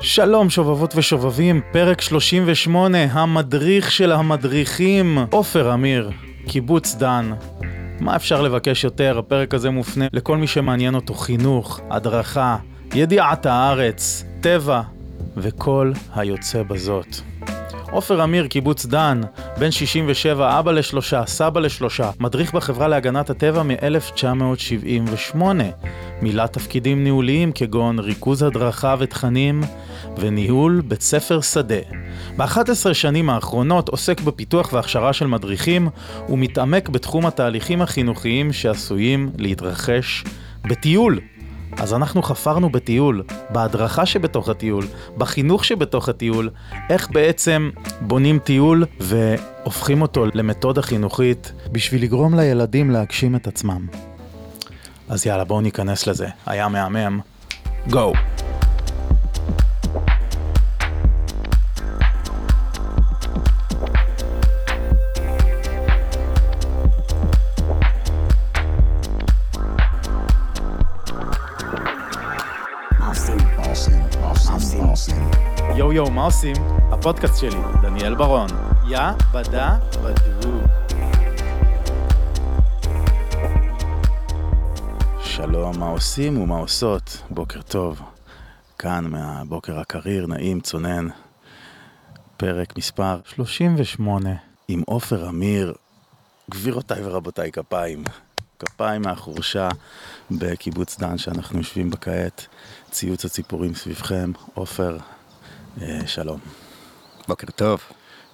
שלום שובבות ושובבים, פרק 38, המדריך של המדריכים, עופר אמיר, קיבוץ דן. מה אפשר לבקש יותר? הפרק הזה מופנה לכל מי שמעניין אותו חינוך, הדרכה, ידיעת הארץ, טבע וכל היוצא בזאת. עופר אמיר, קיבוץ דן, בן 67, אבא לשלושה, סבא לשלושה, מדריך בחברה להגנת הטבע מ-1978. מילא תפקידים ניהוליים כגון ריכוז הדרכה ותכנים וניהול בית ספר שדה. ב-11 שנים האחרונות עוסק בפיתוח והכשרה של מדריכים ומתעמק בתחום התהליכים החינוכיים שעשויים להתרחש בטיול. אז אנחנו חפרנו בטיול, בהדרכה שבתוך הטיול, בחינוך שבתוך הטיול, איך בעצם בונים טיול והופכים אותו למתודה חינוכית בשביל לגרום לילדים להגשים את עצמם. אז יאללה, בואו ניכנס לזה. היה מהמם. גו! יואו מה עושים? הפודקאסט שלי, דניאל ברון. יא בדה בדו. שלום, מה עושים ומה עושות? בוקר טוב. כאן מהבוקר הקריר, נעים, צונן. פרק מספר 38 עם עופר אמיר. גבירותיי ורבותיי, כפיים. כפיים מהחורשה בקיבוץ דן שאנחנו יושבים בה כעת. ציוץ הציפורים סביבכם. עופר, שלום. בוקר טוב.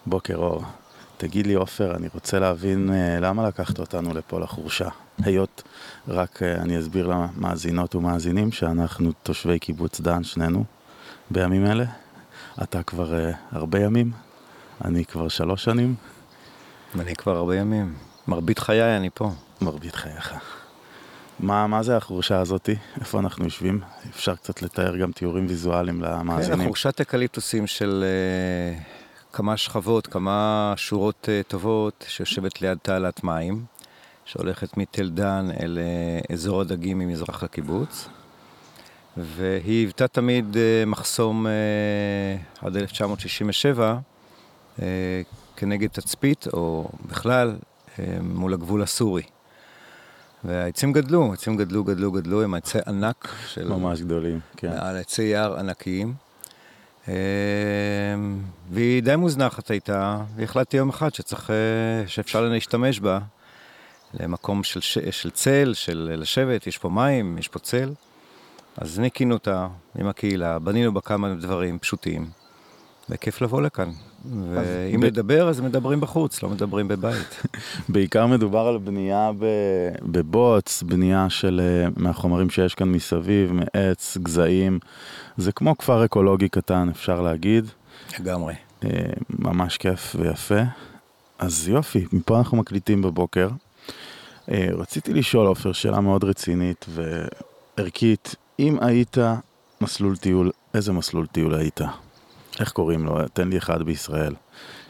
בוקר אור. תגיד לי, עופר, אני רוצה להבין אה, למה לקחת אותנו לפה לחורשה. היות, רק אה, אני אסביר למאזינות ומאזינים שאנחנו תושבי קיבוץ דן, שנינו, בימים אלה. אתה כבר אה, הרבה ימים, אני כבר שלוש שנים. אני כבר הרבה ימים. מרבית חיי אני פה. מרבית חייך. מה, מה זה החורשה הזאתי? איפה אנחנו יושבים? אפשר קצת לתאר גם תיאורים ויזואליים למאזינים. כן, חורשת אקליפטוסים של uh, כמה שכבות, כמה שורות uh, טובות, שיושבת ליד תעלת מים, שהולכת מתל דן אל uh, אזור הדגים ממזרח לקיבוץ. והיא היוותה תמיד uh, מחסום uh, עד 1967 uh, כנגד תצפית, או בכלל, uh, מול הגבול הסורי. והעצים גדלו, העצים גדלו, גדלו, גדלו, הם עצי ענק של... ממש גדולים, כן. מעל עצי יער ענקיים. אה, והיא די מוזנחת הייתה, והחלטתי יום אחד שצריך, אה, שאפשר להשתמש בה למקום של, של צל, של לשבת, יש פה מים, יש פה צל. אז ניקינו אותה עם הקהילה, בנינו בה כמה דברים פשוטים, וכיף לבוא לכאן. ואם ב... לדבר, אז מדברים בחוץ, לא מדברים בבית. בעיקר מדובר על בנייה בבוץ, בנייה של, אה, מהחומרים שיש כאן מסביב, מעץ, גזעים. זה כמו כפר אקולוגי קטן, אפשר להגיד. לגמרי. אה, ממש כיף ויפה. אז יופי, מפה אנחנו מקליטים בבוקר. אה, רציתי לשאול, עופר, שאלה מאוד רצינית וערכית. אם היית מסלול טיול, איזה מסלול טיול היית? איך קוראים לו? תן לי אחד בישראל.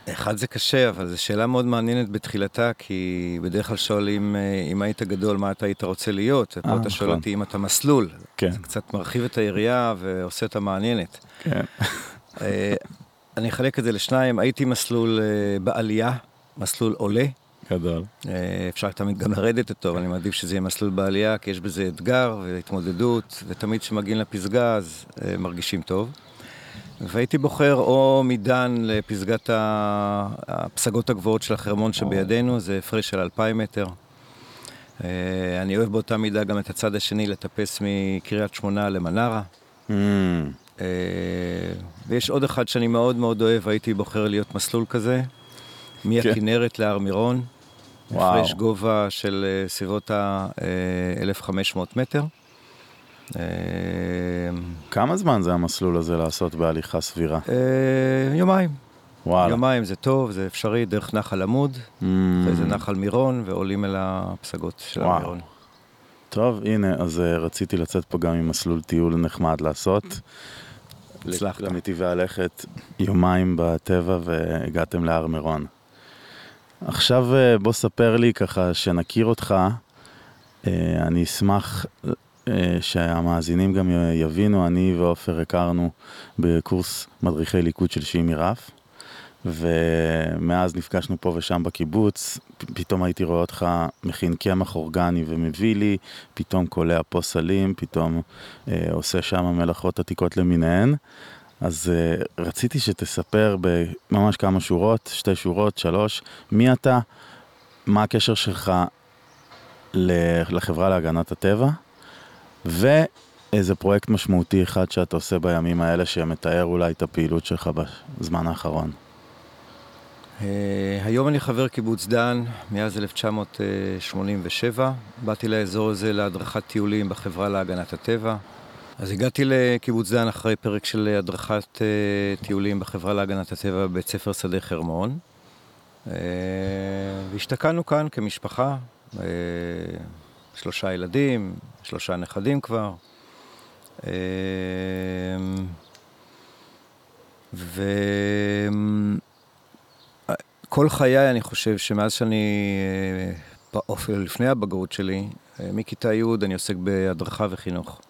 אחד זה קשה, אבל זו שאלה מאוד מעניינת בתחילתה, כי בדרך כלל שואלים אה, אם היית גדול, מה אתה היית רוצה להיות, ופה אתה שואל נכון. אותי אם אתה מסלול. כן. זה קצת מרחיב את היריעה ועושה אותה מעניינת. כן. אה, אני אחלק את זה לשניים, הייתי מסלול אה, בעלייה, מסלול עולה. גדול. אפשר תמיד גם לרדת אותו, אבל אני מעדיף שזה יהיה מסלול בעלייה, כי יש בזה אתגר והתמודדות, ותמיד כשמגיעים לפסגה אז מרגישים טוב. והייתי בוחר או מדן לפסגת הפסגות הגבוהות של החרמון שבידינו, זה הפרש של אלפיים מטר. אה, אני אוהב באותה מידה גם את הצד השני לטפס מקריית שמונה למנרה. Mm. אה, ויש עוד אחד שאני מאוד מאוד אוהב, הייתי בוחר להיות מסלול כזה, מהכנרת להר מירון. הפרש גובה של אה, סביבות ה-1500 מטר. אמ, כמה זמן זה המסלול הזה לעשות בהליכה סבירה? אה, יומיים. וואלה. יומיים זה טוב, זה אפשרי, דרך נחל עמוד, mm. וזה נחל מירון, ועולים אל הפסגות של. המירון. טוב, הנה, אז uh, רציתי לצאת פה גם עם מסלול טיול נחמד לעשות. הצלחת. לנתיבי הלכת יומיים בטבע והגעתם להר מירון. עכשיו uh, בוא ספר לי ככה, שנכיר אותך, uh, אני אשמח שהמאזינים גם יבינו, אני ועופר הכרנו בקורס מדריכי ליקוד של שימי רף, ומאז נפגשנו פה ושם בקיבוץ, פתאום הייתי רואה אותך מכין קמח אורגני ומביא לי, פתאום קולע פה סלים, פתאום אה, עושה שם מלאכות עתיקות למיניהן. אז uh, רציתי שתספר בממש כמה שורות, שתי שורות, שלוש, מי אתה, מה הקשר שלך לחברה להגנת הטבע, ואיזה פרויקט משמעותי אחד שאתה עושה בימים האלה שמתאר אולי את הפעילות שלך בזמן האחרון. Uh, היום אני חבר קיבוץ דן מאז 1987. באתי לאזור הזה להדרכת טיולים בחברה להגנת הטבע. אז הגעתי לקיבוץ דן אחרי פרק של הדרכת uh, טיולים בחברה להגנת הטבע בבית ספר שדה חרמון. Uh, והשתקענו כאן כמשפחה, uh, שלושה ילדים, שלושה נכדים כבר. Uh, וכל חיי אני חושב שמאז שאני, אפילו לפני הבגרות שלי, מכיתה י' אני עוסק בהדרכה וחינוך.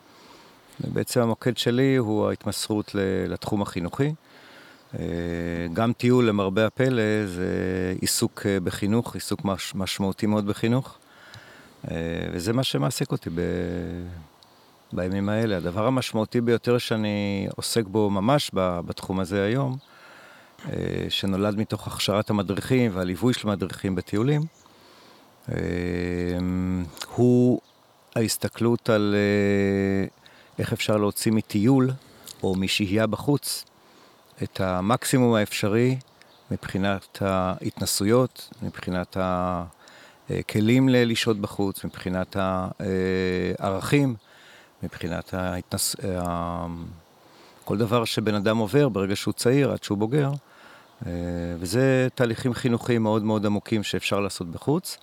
בעצם המוקד שלי הוא ההתמסרות לתחום החינוכי. אה, גם טיול, למרבה הפלא, זה עיסוק אה, בחינוך, עיסוק מש, משמעותי מאוד בחינוך. אה, וזה מה שמעסיק אותי ב... בימים האלה. הדבר המשמעותי ביותר שאני עוסק בו ממש בתחום הזה היום, שנולד מתוך הכשרת המדריכים והליווי של המדריכים בטיולים, הוא ההסתכלות על איך אפשר להוציא מטיול או משהייה בחוץ את המקסימום האפשרי מבחינת ההתנסויות, מבחינת הכלים לשהות בחוץ, מבחינת הערכים, מבחינת ההתנס... כל דבר שבן אדם עובר ברגע שהוא צעיר עד שהוא בוגר, וזה תהליכים חינוכיים מאוד מאוד עמוקים שאפשר לעשות בחוץ.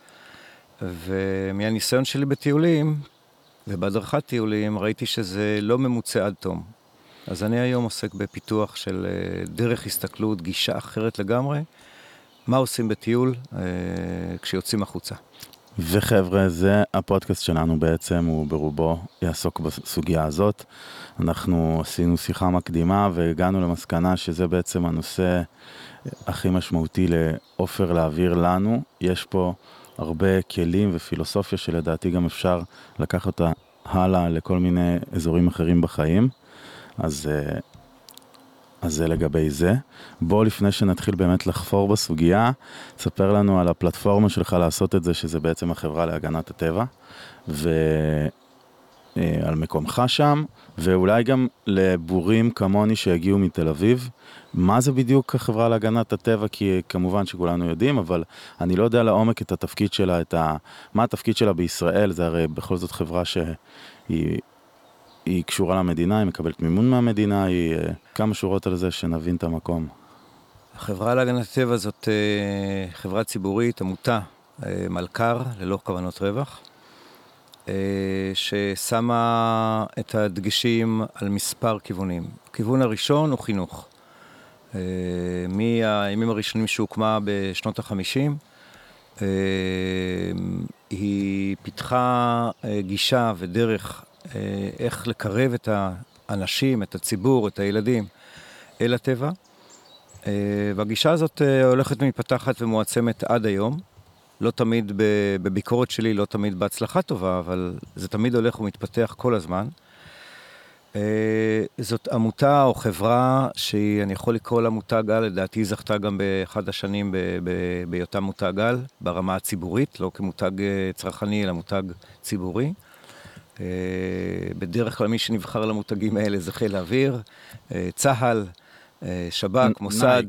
ומהניסיון שלי בטיולים, ובהדרכת טיולים ראיתי שזה לא ממוצה עד תום. אז אני היום עוסק בפיתוח של אה, דרך הסתכלות, גישה אחרת לגמרי, מה עושים בטיול אה, כשיוצאים החוצה. וחבר'ה, זה הפודקאסט שלנו בעצם, הוא ברובו יעסוק בסוגיה הזאת. אנחנו עשינו שיחה מקדימה והגענו למסקנה שזה בעצם הנושא הכי משמעותי לעופר להעביר לנו. יש פה הרבה כלים ופילוסופיה שלדעתי גם אפשר לקחת אותה הלאה לכל מיני אזורים אחרים בחיים. אז, אה, אז זה לגבי זה. בוא לפני שנתחיל באמת לחפור בסוגיה, ספר לנו על הפלטפורמה שלך לעשות את זה, שזה בעצם החברה להגנת הטבע. ו... אה, מקומך שם, ואולי גם לבורים כמוני שהגיעו מתל אביב. מה זה בדיוק החברה להגנת הטבע? כי כמובן שכולנו יודעים, אבל אני לא יודע לעומק את התפקיד שלה, את ה... מה התפקיד שלה בישראל, זה הרי בכל זאת חברה שהיא... היא קשורה למדינה, היא מקבלת מימון מהמדינה, היא אה, כמה שורות על זה שנבין את המקום. החברה להגנת הטבע זאת אה, חברה ציבורית, עמותה, מלכ"ר, ללא כוונות רווח. אה, ששמה את הדגשים על מספר כיוונים. הכיוון הראשון הוא חינוך. אה, מהימים הראשונים שהוקמה בשנות החמישים, אה, היא פיתחה גישה ודרך איך לקרב את האנשים, את הציבור, את הילדים אל הטבע. והגישה הזאת הולכת ומתפתחת ומועצמת עד היום. לא תמיד בביקורת שלי, לא תמיד בהצלחה טובה, אבל זה תמיד הולך ומתפתח כל הזמן. אה, זאת עמותה או חברה שהיא, אני יכול לקרוא לה מותג על, לדעתי היא זכתה גם באחד השנים בהיותה מותג על, ברמה הציבורית, לא כמותג אה, צרכני, אלא מותג ציבורי. אה, בדרך כלל מי שנבחר למותגים האלה זה חיל האוויר, צה"ל, שב"כ, מוסד.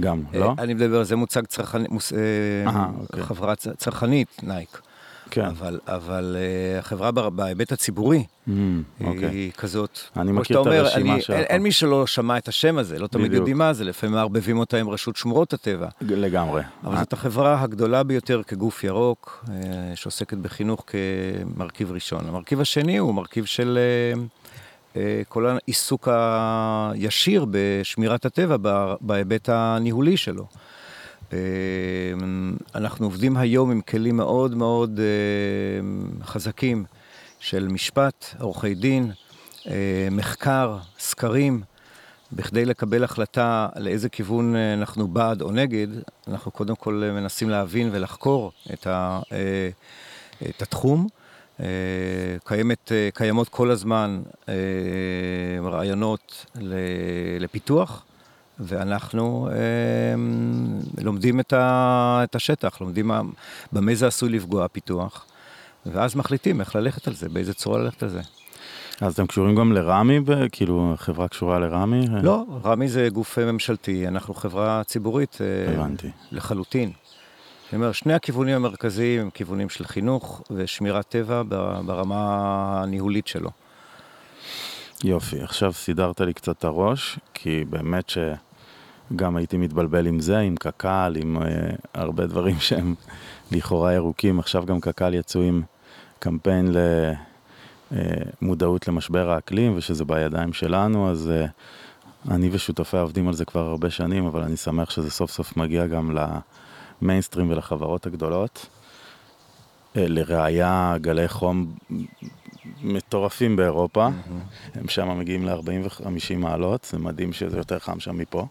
גם, אה, לא? אני מדבר, זה מוצג צרכני, אה, אוקיי. חברה צרכנית, נייק. כן. אבל, אבל uh, החברה בהיבט הציבורי mm, היא אוקיי. כזאת. אני מכיר את הרשימה שלך. אין, אין מי שלא שמע את השם הזה, לא תמיד יודעים מה זה, לפעמים מערבבים אותה עם רשות שמורות הטבע. לגמרי. אבל זאת החברה הגדולה ביותר כגוף ירוק, uh, שעוסקת בחינוך כמרכיב ראשון. המרכיב השני הוא מרכיב של... Uh, אה, כל העיסוק הישיר בשמירת הטבע בהיבט הניהולי שלו. אה, אנחנו עובדים היום עם כלים מאוד מאוד אה, חזקים של משפט, עורכי דין, אה, מחקר, סקרים, בכדי לקבל החלטה לאיזה כיוון אה, אנחנו בעד או נגד, אנחנו קודם כל מנסים להבין ולחקור את, ה, את התחום. קיימת, קיימות כל הזמן רעיונות לפיתוח. ואנחנו אה, לומדים את, ה, את השטח, לומדים מה, במה זה עשוי לפגוע הפיתוח, ואז מחליטים איך ללכת על זה, באיזה צורה ללכת על זה. אז אתם קשורים גם לרמי, כאילו החברה קשורה לרמי? לא, רמי זה גוף ממשלתי, אנחנו חברה ציבורית. אה, הבנתי. לחלוטין. אני אומר, שני הכיוונים המרכזיים הם כיוונים של חינוך ושמירת טבע ברמה הניהולית שלו. יופי, עכשיו סידרת לי קצת את הראש, כי באמת שגם הייתי מתבלבל עם זה, עם קק"ל, עם uh, הרבה דברים שהם לכאורה ירוקים. עכשיו גם קק"ל יצאו עם קמפיין למודעות אה, למשבר האקלים, ושזה בידיים שלנו, אז uh, אני ושותפיי עובדים על זה כבר הרבה שנים, אבל אני שמח שזה סוף סוף מגיע גם למיינסטרים ולחברות הגדולות. לראיה, גלי חום מטורפים באירופה, mm-hmm. הם שם מגיעים ל-40 ו-50 מעלות, זה מדהים שזה יותר חם שם מפה.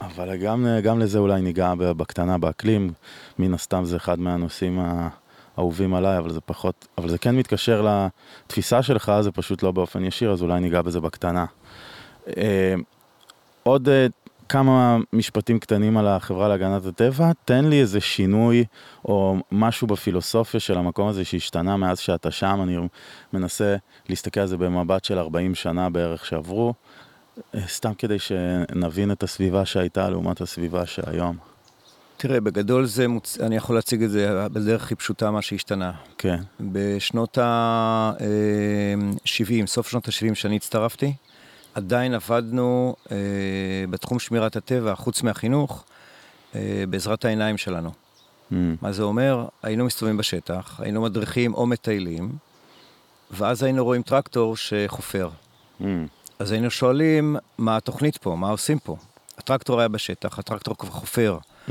אבל גם, גם לזה אולי ניגע בקטנה באקלים, מן הסתם זה אחד מהנושאים האהובים עליי, אבל זה פחות, אבל זה כן מתקשר לתפיסה שלך, זה פשוט לא באופן ישיר, אז אולי ניגע בזה בקטנה. אה, עוד אה, כמה משפטים קטנים על החברה להגנת הטבע, תן לי איזה שינוי או משהו בפילוסופיה של המקום הזה שהשתנה מאז שאתה שם, אני מנסה להסתכל על זה במבט של 40 שנה בערך שעברו, סתם כדי שנבין את הסביבה שהייתה לעומת הסביבה שהיום. תראה, בגדול זה, מוצ... אני יכול להציג את זה בדרך הכי פשוטה מה שהשתנה. כן. בשנות ה-70, אה, סוף שנות ה-70 שאני הצטרפתי, עדיין עבדנו אה, בתחום שמירת הטבע, חוץ מהחינוך, אה, בעזרת העיניים שלנו. Mm. מה זה אומר? היינו מסתובבים בשטח, היינו מדריכים או מטיילים, ואז היינו רואים טרקטור שחופר. Mm. אז היינו שואלים, מה התוכנית פה? מה עושים פה? הטרקטור היה בשטח, הטרקטור כבר חופר. Mm.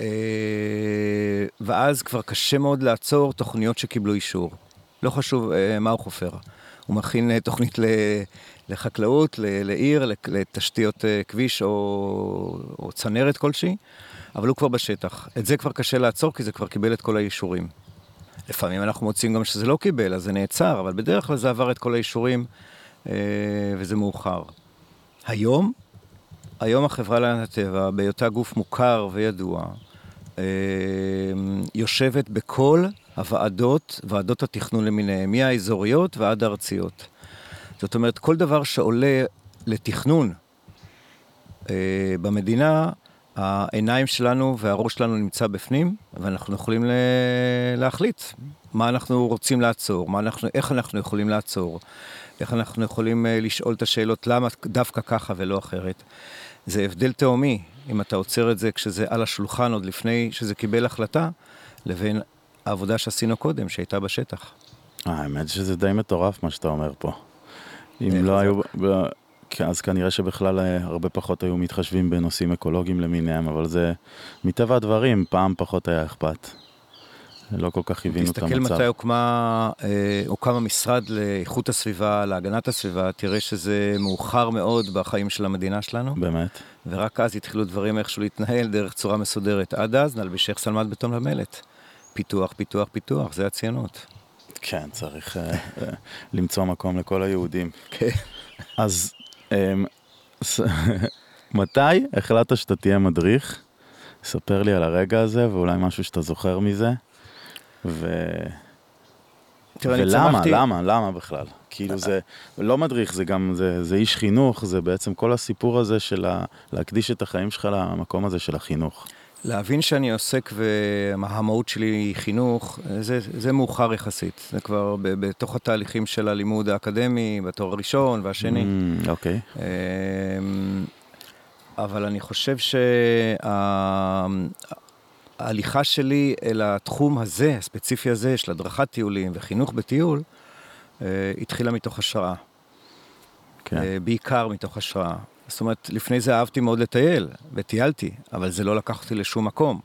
אה, ואז כבר קשה מאוד לעצור תוכניות שקיבלו אישור. לא חשוב אה, מה הוא חופר. הוא מכין אה, תוכנית לחקלאות, לעיר, לתשתיות אה, כביש או, או צנרת כלשהי, אבל הוא כבר בשטח. את זה כבר קשה לעצור, כי זה כבר קיבל את כל האישורים. לפעמים אנחנו מוצאים גם שזה לא קיבל, אז זה נעצר, אבל בדרך כלל זה עבר את כל האישורים וזה מאוחר. היום, היום החברה להגנת הטבע, בהיותה גוף מוכר וידוע, יושבת בכל הוועדות, ועדות התכנון למיניהן, מהאזוריות ועד הארציות. זאת אומרת, כל דבר שעולה לתכנון אה, במדינה, העיניים שלנו והראש שלנו נמצא בפנים, ואנחנו יכולים להחליט מה אנחנו רוצים לעצור, מה אנחנו, איך אנחנו יכולים לעצור, איך אנחנו יכולים אה, לשאול את השאלות למה דווקא ככה ולא אחרת. זה הבדל תהומי, אם אתה עוצר את זה כשזה על השולחן עוד לפני שזה קיבל החלטה, לבין העבודה שעשינו קודם, שהייתה בשטח. האמת שזה די מטורף מה שאתה אומר פה. אם לא היו, אז כנראה שבכלל אה, הרבה פחות היו מתחשבים בנושאים אקולוגיים למיניהם, אבל זה מטבע הדברים, פעם פחות היה אכפת. לא כל כך הבינו את המצב. תסתכל מתי הוקמה, אה, הוקם המשרד לאיכות הסביבה, להגנת הסביבה, תראה שזה מאוחר מאוד בחיים של המדינה שלנו. באמת. ורק אז התחילו דברים איכשהו להתנהל דרך צורה מסודרת. עד אז נלבישך סלמת בטון ומלט. פיתוח, פיתוח, פיתוח, זה הציונות. כן, צריך uh, uh, למצוא מקום לכל היהודים. כן. אז um, מתי החלטת שאתה תהיה מדריך? ספר לי על הרגע הזה, ואולי משהו שאתה זוכר מזה. ו... ולמה, צמחתי... למה, למה בכלל? כאילו זה לא מדריך, זה גם, זה, זה איש חינוך, זה בעצם כל הסיפור הזה של ה, להקדיש את החיים שלך למקום הזה של החינוך. להבין שאני עוסק והמהות שלי היא חינוך, זה, זה מאוחר יחסית. זה כבר ב, בתוך התהליכים של הלימוד האקדמי, בתואר הראשון והשני. Mm, אוקיי. Mm, okay. אבל אני חושב שההליכה שלי אל התחום הזה, הספציפי הזה, של הדרכת טיולים וחינוך בטיול, אה, התחילה מתוך השראה. כן. אה, בעיקר מתוך השראה. זאת אומרת, לפני זה אהבתי מאוד לטייל, וטיילתי, אבל זה לא לקח אותי לשום מקום.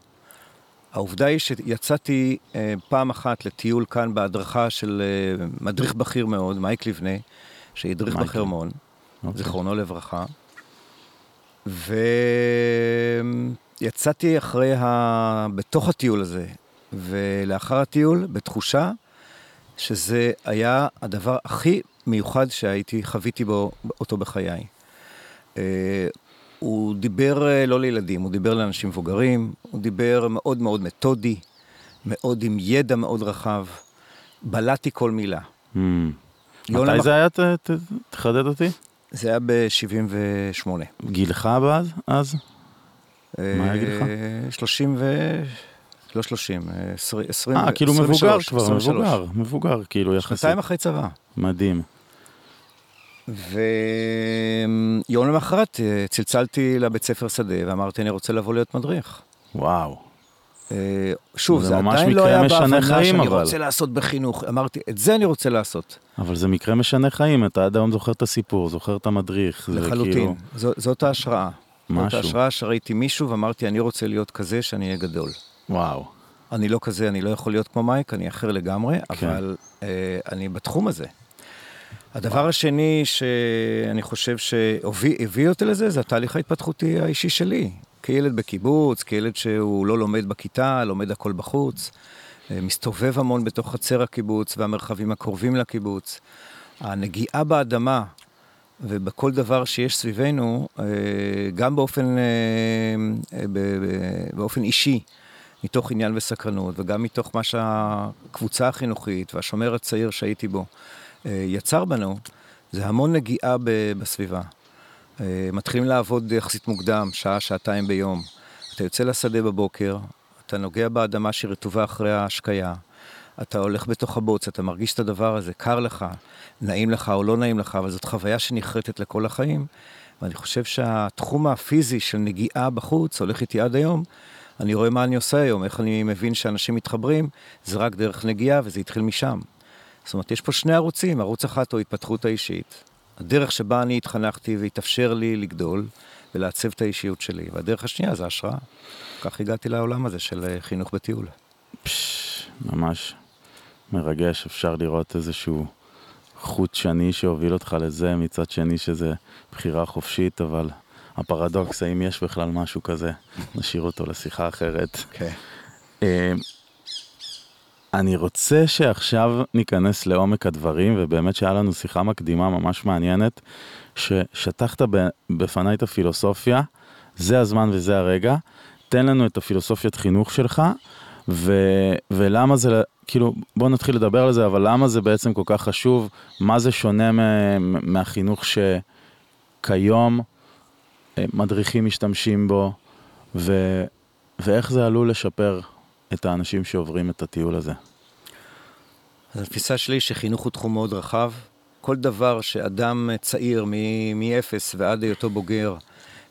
העובדה היא שיצאתי אה, פעם אחת לטיול כאן בהדרכה של אה, מדריך בכיר מאוד, מייק לבנה, שהדריך מייקל. בחרמון, אוקיי. זיכרונו לברכה. ויצאתי אחרי ה... בתוך הטיול הזה, ולאחר הטיול, בתחושה שזה היה הדבר הכי מיוחד שהייתי, חוויתי בו, אותו בחיי. אה, הוא דיבר אה, לא לילדים, הוא דיבר לאנשים מבוגרים, הוא דיבר מאוד מאוד מתודי, מאוד עם ידע מאוד רחב, בלעתי כל מילה. Hmm. יונה מתי מח- זה היה? ת- ת- תחדד אותי. זה היה ב-78. גילך אז? אז? מה היה גילך? 30 ו... לא 30, אה, 20, 20 אה, כאילו מבוגר 23, כבר, 23. מבוגר, מבוגר, כאילו יחסית. שנתיים אחרי צבא. מדהים. ויום למחרת אה, צלצלתי לבית ספר שדה ואמרתי, אני רוצה לבוא להיות מדריך. וואו. אה, שוב, זה זה עדיין לא היה בהבנה שאני אבל. רוצה לעשות בחינוך. אמרתי, את זה אני רוצה לעשות, אבל זה מקרה משנה חיים, אתה עד היום זוכר את הסיפור, זוכר את המדריך. זה לחלוטין. כאילו- זאת ההשראה. זאת משהו. ההשראה שראיתי מישהו ואמרתי, אני רוצה להיות כזה שאני אהיה גדול. וואו. אני לא כזה, אני לא יכול להיות כמו מייק, אני אחר לגמרי, כן. אבל אה, אני בתחום הזה. הדבר השני שאני חושב שהביא אותי לזה, זה התהליך ההתפתחותי האישי שלי. כילד בקיבוץ, כילד שהוא לא לומד בכיתה, לומד הכל בחוץ, אה, מסתובב המון בתוך חצר הקיבוץ והמרחבים הקרובים לקיבוץ. הנגיעה באדמה ובכל דבר שיש סביבנו, אה, גם באופן, אה, אה, באופן אישי, מתוך עניין וסקרנות, וגם מתוך מה שהקבוצה החינוכית והשומר הצעיר שהייתי בו יצר בנו, זה המון נגיעה בסביבה. מתחילים לעבוד יחסית מוקדם, שעה, שעתיים ביום. אתה יוצא לשדה בבוקר, אתה נוגע באדמה שהיא רטובה אחרי ההשקיה, אתה הולך בתוך הבוץ, אתה מרגיש את הדבר הזה, קר לך, נעים לך או לא נעים לך, אבל זאת חוויה שנחרטת לכל החיים. ואני חושב שהתחום הפיזי של נגיעה בחוץ הולך איתי עד היום. אני רואה מה אני עושה היום, איך אני מבין שאנשים מתחברים, זה רק דרך נגיעה וזה התחיל משם. זאת אומרת, יש פה שני ערוצים, ערוץ אחד הוא ההתפתחות האישית. הדרך שבה אני התחנכתי והתאפשר לי לגדול ולעצב את האישיות שלי, והדרך השנייה זה השראה. כך הגעתי לעולם הזה של אה, חינוך בטיול. פש, ממש מרגש, אפשר לראות איזשהו חוט שני שהוביל אותך לזה, מצד שני שזה בחירה חופשית, אבל הפרדוקס, האם יש בכלל משהו כזה, נשאיר אותו לשיחה אחרת. כן. אה, אני רוצה שעכשיו ניכנס לעומק הדברים, ובאמת שהיה לנו שיחה מקדימה ממש מעניינת, ששטחת בפניי את הפילוסופיה, זה הזמן וזה הרגע, תן לנו את הפילוסופיית חינוך שלך, ו, ולמה זה, כאילו, בוא נתחיל לדבר על זה, אבל למה זה בעצם כל כך חשוב, מה זה שונה מהחינוך שכיום אה, מדריכים משתמשים בו, ו, ואיך זה עלול לשפר את האנשים שעוברים את הטיול הזה. אז התפיסה שלי שחינוך הוא תחום מאוד רחב. כל דבר שאדם צעיר מאפס ועד היותו בוגר,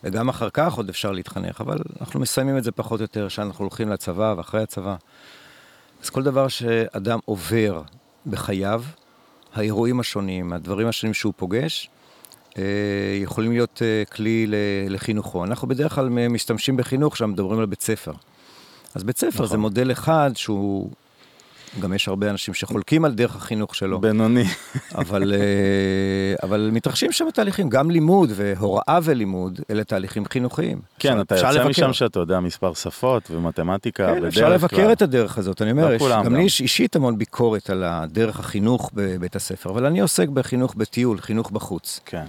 וגם אחר כך עוד אפשר להתחנך, אבל אנחנו מסיימים את זה פחות או יותר, שאנחנו הולכים לצבא ואחרי הצבא. אז כל דבר שאדם עובר בחייו, האירועים השונים, הדברים השונים שהוא פוגש, אה, יכולים להיות אה, כלי לחינוכו. אנחנו בדרך כלל משתמשים בחינוך כשמדברים על בית ספר. אז בית ספר נכון. זה מודל אחד שהוא, גם יש הרבה אנשים שחולקים על דרך החינוך שלו, בינוני. אבל, אה, אבל מתרחשים שם תהליכים, גם לימוד והוראה ולימוד, אלה תהליכים חינוכיים. כן, אתה יוצא לבקר. משם שאתה יודע מספר שפות ומתמטיקה, כן, בדרך אפשר לבקר כלל. את הדרך הזאת, אני אומר, לא יש, כולם גם. לי יש אישית המון ביקורת על הדרך החינוך בבית הספר, אבל אני עוסק בחינוך בטיול, חינוך בחוץ. כן,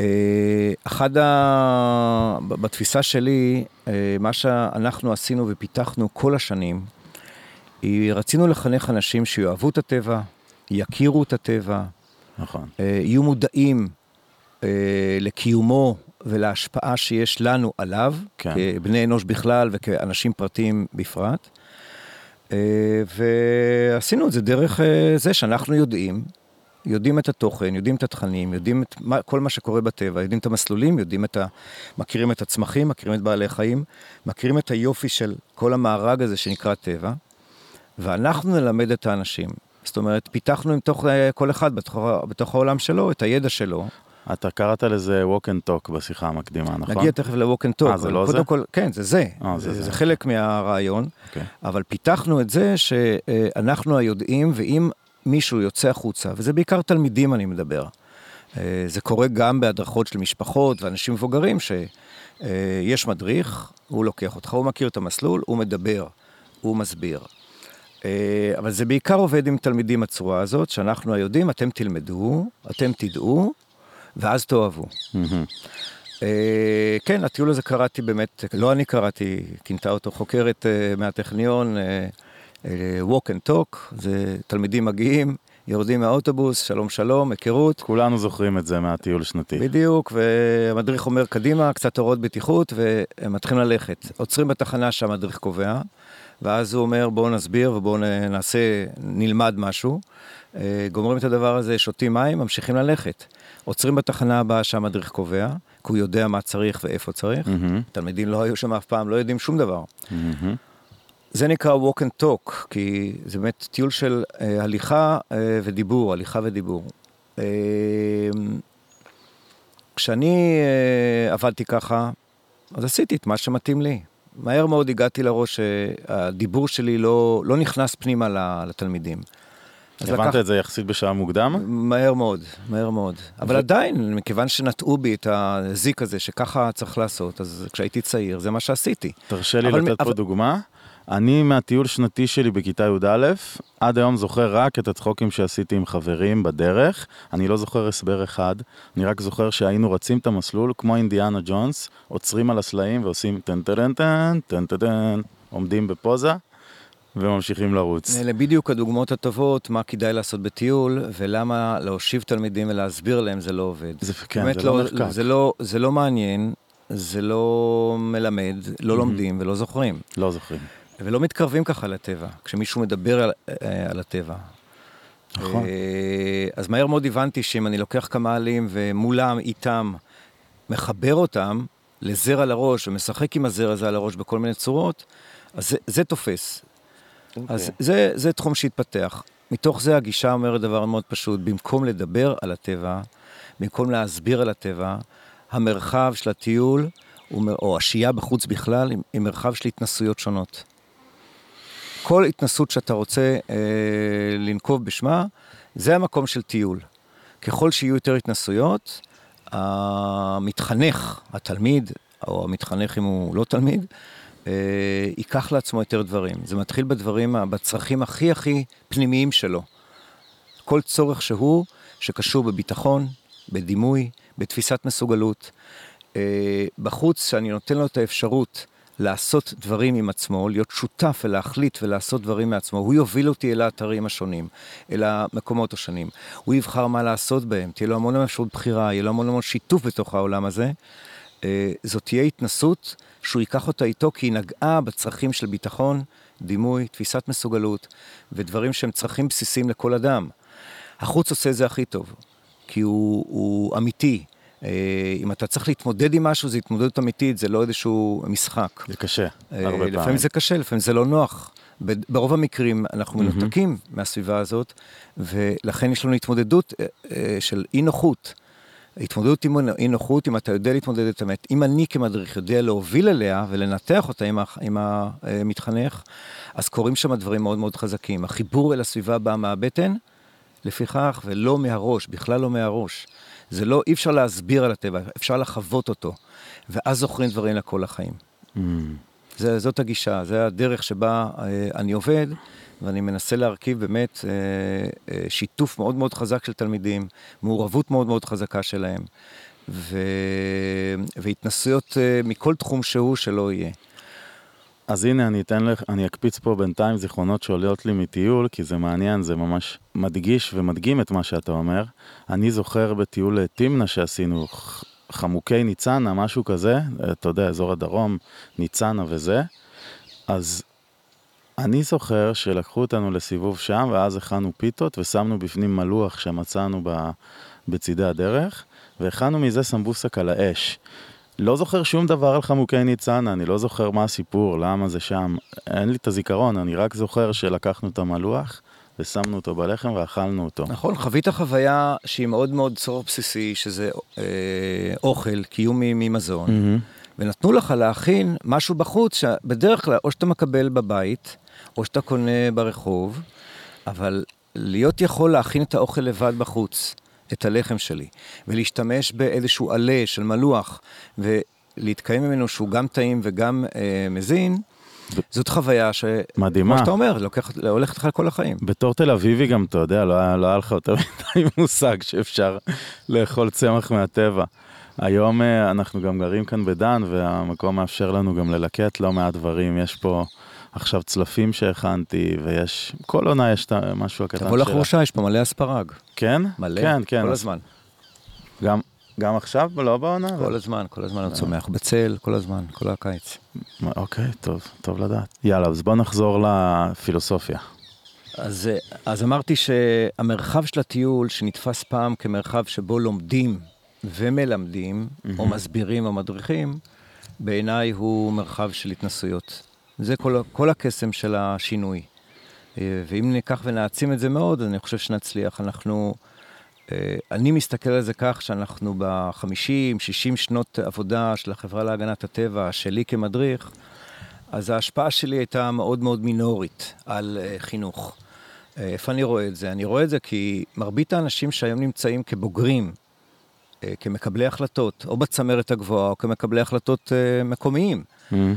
אה, אחד ה... בתפיסה שלי, אה, מה שאנחנו עשינו ופיתחנו כל השנים, רצינו לחנך אנשים שיאהבו את הטבע, יכירו את הטבע, נכון. אה, יהיו מודעים אה, לקיומו ולהשפעה שיש לנו עליו, כן. כבני אנוש בכלל וכאנשים פרטיים בפרט. אה, ועשינו את זה דרך זה שאנחנו יודעים, יודעים את התוכן, יודעים את התכנים, יודעים את מה, כל מה שקורה בטבע, יודעים את המסלולים, יודעים את ה... מכירים את הצמחים, מכירים את בעלי חיים, מכירים את היופי של כל המארג הזה שנקרא טבע, ואנחנו נלמד את האנשים. זאת אומרת, פיתחנו עם תוך אה, כל אחד בתוך, בתוך העולם שלו את הידע שלו, אתה קראת לזה walk and talk בשיחה המקדימה, נכון? נגיע תכף ל-walk and talk. אה, זה לא קודם זה? כל, כן, זה זה. אה, זה זה, זה. זה חלק מהרעיון, אוקיי. אבל פיתחנו את זה שאנחנו היודעים, ואם מישהו יוצא החוצה, וזה בעיקר תלמידים אני מדבר, אה, זה קורה גם בהדרכות של משפחות ואנשים מבוגרים, שיש מדריך, הוא לוקח אותך, הוא מכיר את המסלול, הוא מדבר, הוא מסביר. אה, אבל זה בעיקר עובד עם תלמידים הצורה הזאת, שאנחנו היודעים, אתם תלמדו, אתם תדעו, ואז תאהבו. אה, כן, הטיול הזה קראתי באמת, לא אני קראתי, כינתה אותו חוקרת אה, מהטכניון, walk and talk, זה תלמידים מגיעים, יורדים מהאוטובוס, שלום שלום, היכרות. כולנו זוכרים את זה מהטיול שנתי. בדיוק, והמדריך אומר קדימה, קצת הוראות בטיחות, והם מתחילים ללכת. עוצרים בתחנה שהמדריך קובע, ואז הוא אומר בואו נסביר ובואו נעשה, נלמד משהו. אה, גומרים את הדבר הזה, שותים מים, ממשיכים ללכת. עוצרים בתחנה הבאה שהמדריך קובע, כי הוא יודע מה צריך ואיפה צריך. מהמם, תלמידים לא היו שם אף פעם, לא יודעים שום דבר. מהמם. זה נקרא walk and talk, כי זה באמת טיול של אה, הליכה אה, ודיבור, הליכה ודיבור. אה, כשאני אה, עבדתי ככה, אז עשיתי את מה שמתאים לי. מהר מאוד הגעתי לראש שהדיבור שלי לא, לא נכנס פנימה לתלמידים. הבנת לקח- את זה יחסית בשעה מוקדם? מהר מאוד, מהר מאוד. אבל עדיין, מכיוון שנטעו בי את הזיק הזה, שככה צריך לעשות, אז כשהייתי צעיר, זה מה שעשיתי. תרשה לי לתת פה אבל- דוגמה. אני מהטיול שנתי שלי בכיתה י"א, עד היום זוכר רק את הצחוקים שעשיתי עם חברים בדרך. אני לא זוכר הסבר אחד, אני רק זוכר שהיינו רצים את המסלול כמו אינדיאנה ג'ונס, עוצרים על הסלעים ועושים טן טן טן טן טן עומדים בפוזה וממשיכים לרוץ. אלה בדיוק הדוגמאות הטובות, מה כדאי לעשות בטיול, ולמה להושיב תלמידים ולהסביר להם זה לא עובד. זה- כן, באמת זה לא נחקק. זה לא, זה לא מעניין, זה לא מלמד, לא לומדים ולא זוכרים. לא זוכרים. ולא מתקרבים ככה לטבע, כשמישהו מדבר על, אה, על הטבע. נכון. אה, אז מהר מאוד הבנתי שאם אני לוקח כמה עלים ומולם, איתם, מחבר אותם לזר על הראש ומשחק עם הזר הזה על הראש בכל מיני צורות, אז זה, זה תופס. אוקיי. אז זה, זה תחום שהתפתח. מתוך זה הגישה אומרת דבר מאוד פשוט, במקום לדבר על הטבע, במקום להסביר על הטבע, המרחב של הטיול, או השהייה בחוץ בכלל, היא מרחב של התנסויות שונות. כל התנסות שאתה רוצה אה, לנקוב בשמה, זה המקום של טיול. ככל שיהיו יותר התנסויות, המתחנך, התלמיד, או המתחנך אם הוא לא תלמיד, אה, ייקח לעצמו יותר דברים. זה מתחיל בדברים, בצרכים הכי הכי פנימיים שלו. כל צורך שהוא, שקשור בביטחון, בדימוי, בתפיסת מסוגלות. אה, בחוץ, שאני נותן לו את האפשרות לעשות דברים עם עצמו, להיות שותף ולהחליט ולעשות דברים מעצמו, הוא יוביל אותי אל האתרים השונים, אל המקומות השונים. הוא יבחר מה לעשות בהם, תהיה לו המון אפשרות בחירה, יהיה לו המון המון שיתוף בתוך העולם הזה. אה, זאת תהיה התנסות שהוא ייקח אותה איתו כי היא נגעה בצרכים של ביטחון, דימוי, תפיסת מסוגלות ודברים שהם צרכים בסיסיים לכל אדם. החוץ עושה את זה הכי טוב, כי הוא, הוא אמיתי. אה, אם אתה צריך להתמודד עם משהו, זה התמודדות אמיתית, זה לא איזשהו משחק. זה קשה, אה, הרבה פעמים. לפעמים זה קשה, לפעמים זה לא נוח. ברוב המקרים אנחנו מנותקים מהסביבה הזאת, ולכן יש לנו התמודדות אה, של אי נוחות. התמודדות עם אי נוחות, אם אתה יודע להתמודד את האמת, אם אני כמדריך יודע להוביל אליה ולנתח אותה עם המתחנך, אז קורים שם דברים מאוד מאוד חזקים. החיבור אל הסביבה בא מהבטן, לפיכך, ולא מהראש, בכלל לא מהראש. זה לא, אי אפשר להסביר על הטבע, אפשר לחוות אותו, ואז זוכרים דברים לכל החיים. Mm. זה, זאת הגישה, זה הדרך שבה אה, אני עובד, ואני מנסה להרכיב באמת אה, אה, שיתוף מאוד מאוד חזק של תלמידים, מעורבות מאוד מאוד חזקה שלהם, ו... והתנסויות אה, מכל תחום שהוא שלא יהיה. אז הנה, אני אתן לך, אני אקפיץ פה בינתיים זיכרונות שעולות לי מטיול, כי זה מעניין, זה ממש מדגיש ומדגים את מה שאתה אומר. אני זוכר בטיול תמנע שעשינו, חמוקי ניצנה, משהו כזה, אתה יודע, אזור הדרום, ניצנה וזה. אז אני זוכר שלקחו אותנו לסיבוב שם, ואז הכנו פיתות ושמנו בפנים מלוח שמצאנו בצידי הדרך, והכנו מזה סמבוסק על האש. לא זוכר שום דבר על חמוקי ניצנה, אני לא זוכר מה הסיפור, למה זה שם, אין לי את הזיכרון, אני רק זוכר שלקחנו את המלוח ושמנו אותו בלחם ואכלנו אותו. נכון, חווית חוויה שהיא מאוד מאוד צורך בסיסי, שזה אה, אוכל, קיום ממזון, מהמם. ונתנו לך להכין משהו בחוץ, שבדרך כלל או שאתה מקבל בבית, או שאתה קונה ברחוב, אבל להיות יכול להכין את האוכל לבד בחוץ, את הלחם שלי, ולהשתמש באיזשהו עלה של מלוח, ולהתקיים ממנו שהוא גם טעים וגם אה, מזין, זאת חוויה ש... מדהימה. כמו שאתה אומר, לוקח, הולכת לך כל החיים. בתור תל אביבי גם, אתה יודע, לא היה, לא היה לך יותר מדי מושג שאפשר לאכול צמח מהטבע. היום אה, אנחנו גם גרים כאן בדן, והמקום מאפשר לנו גם ללקט לא מעט דברים. יש פה עכשיו צלפים שהכנתי, ויש, כל עונה יש את המשהו הקטן תבוא לחורשה, יש פה מלא אספרג. כן? מלא, כן, כן. כל אז הזמן. גם, גם עכשיו, לא בעונה? כל הזמן, כל הזמן הוא צומח, בצל, כל הזמן, כל הקיץ. אוקיי, טוב, טוב לדעת. יאללה, אז בוא נחזור לפילוסופיה. אז, אה, אז אמרתי שהמרחב של הטיול, שנתפס פעם כמרחב שבו לומדים ומלמדים, או מסבירים או מדריכים, בעיניי הוא מרחב של התנסויות. זה כל, כל הקסם של השינוי. אה, ואם ניקח ונעצים את זה מאוד, אני חושב שנצליח. אנחנו, אה, אני מסתכל על זה כך שאנחנו ב-50, 60 שנות עבודה של החברה להגנת הטבע, שלי כמדריך, אז ההשפעה שלי הייתה מאוד מאוד מינורית על אה, חינוך. איפה אני רואה את זה? אני רואה את זה כי מרבית האנשים שהיום נמצאים כבוגרים, כמקבלי החלטות, או בצמרת הגבוהה, או כמקבלי החלטות מקומיים, מהמם.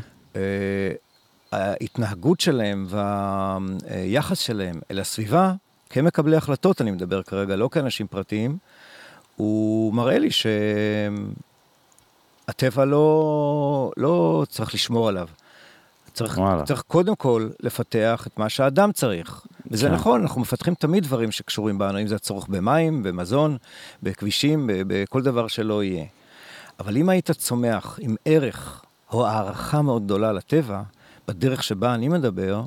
ההתנהגות שלהם והיחס שלהם אל הסביבה, כמקבלי החלטות, אני מדבר כרגע, לא כאנשים פרטיים, הוא מראה לי שהטבע לא, לא צריך לשמור עליו. צריך, וואלה. צריך קודם כל לפתח את מה שהאדם צריך. וזה כן. נכון, אנחנו מפתחים תמיד דברים שקשורים בנו, אם זה הצורך במים, במזון, בכבישים, בכל דבר שלא יהיה. אבל אם היית צומח עם ערך או הערכה מאוד גדולה לטבע, בדרך שבה אני מדבר,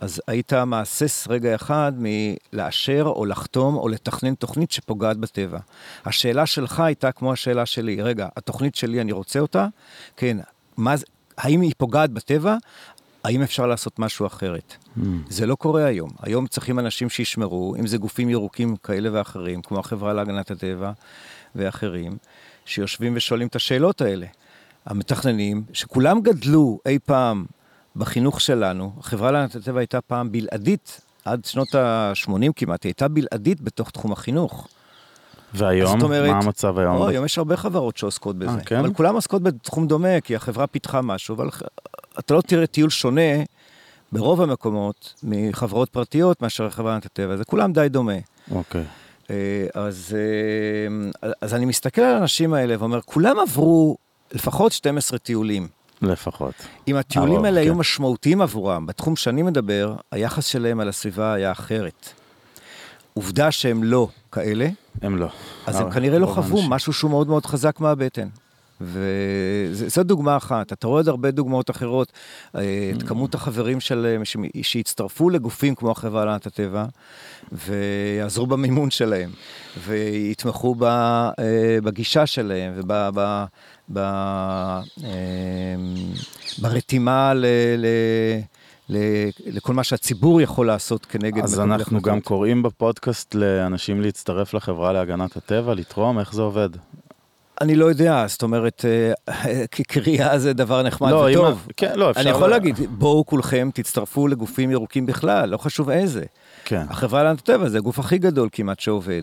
אז היית מהסס רגע אחד מלאשר או לחתום או לתכנן תוכנית שפוגעת בטבע. השאלה שלך הייתה כמו השאלה שלי, רגע, התוכנית שלי, אני רוצה אותה? כן. מה, זה- האם היא פוגעת בטבע? האם אפשר לעשות משהו אחרת? זה לא קורה היום. היום צריכים אנשים שישמרו, אם זה גופים ירוקים כאלה ואחרים, כמו החברה להגנת הטבע ואחרים, שיושבים ושואלים את השאלות האלה. המתכננים, שכולם גדלו אי פעם בחינוך שלנו, החברה להגנת הטבע הייתה פעם בלעדית, עד שנות ה-80 כמעט, היא הייתה בלעדית בתוך תחום החינוך. והיום, אומרת, מה המצב היום? או, היום יש הרבה חברות שעוסקות בזה. אה, כן? אבל כולם עוסקות בתחום דומה, כי החברה פיתחה משהו, אבל אתה לא תראה טיול שונה ברוב המקומות מחברות פרטיות מאשר חברה להגנת הטבע, זה כולם די דומה. אוקיי. אה, אז, אה, אז אני מסתכל על האנשים האלה ואומר, כולם עברו לפחות 12 טיולים. לפחות. אם הטיולים הרוב, האלה היו כן. משמעותיים עבורם, בתחום שאני מדבר, היחס שלהם על הסביבה היה אחרת. עובדה שהם לא כאלה, הם לא. אז הם כנראה לא חוו האנשים. משהו שהוא מאוד מאוד חזק מהבטן. וזו דוגמה אחת, אתה רואה עוד הרבה דוגמאות אחרות, אה, את כמות החברים שלהם ש- שהצטרפו לגופים כמו החברה להגנת הטבע, ויעזרו במימון שלהם, ויתמכו אה, בגישה שלהם. ב, אה, ברתימה ל, ל, ל, לכל מה שהציבור יכול לעשות כנגד אז אנחנו גם. קוראים בפודקאסט לאנשים להצטרף לחברה להגנת הטבע, לתרום, איך זה עובד? אני לא יודע, זאת אומרת, אה, כקריאה זה דבר נחמד לא, אם- וטוב. כן, לא, אפשר אני יכול להגיד, בואו כולכם תצטרפו לגופים ירוקים בכלל, לא חשוב איזה. כן. החברה להגנת הטבע זה הגוף הכי גדול כמעט שעובד.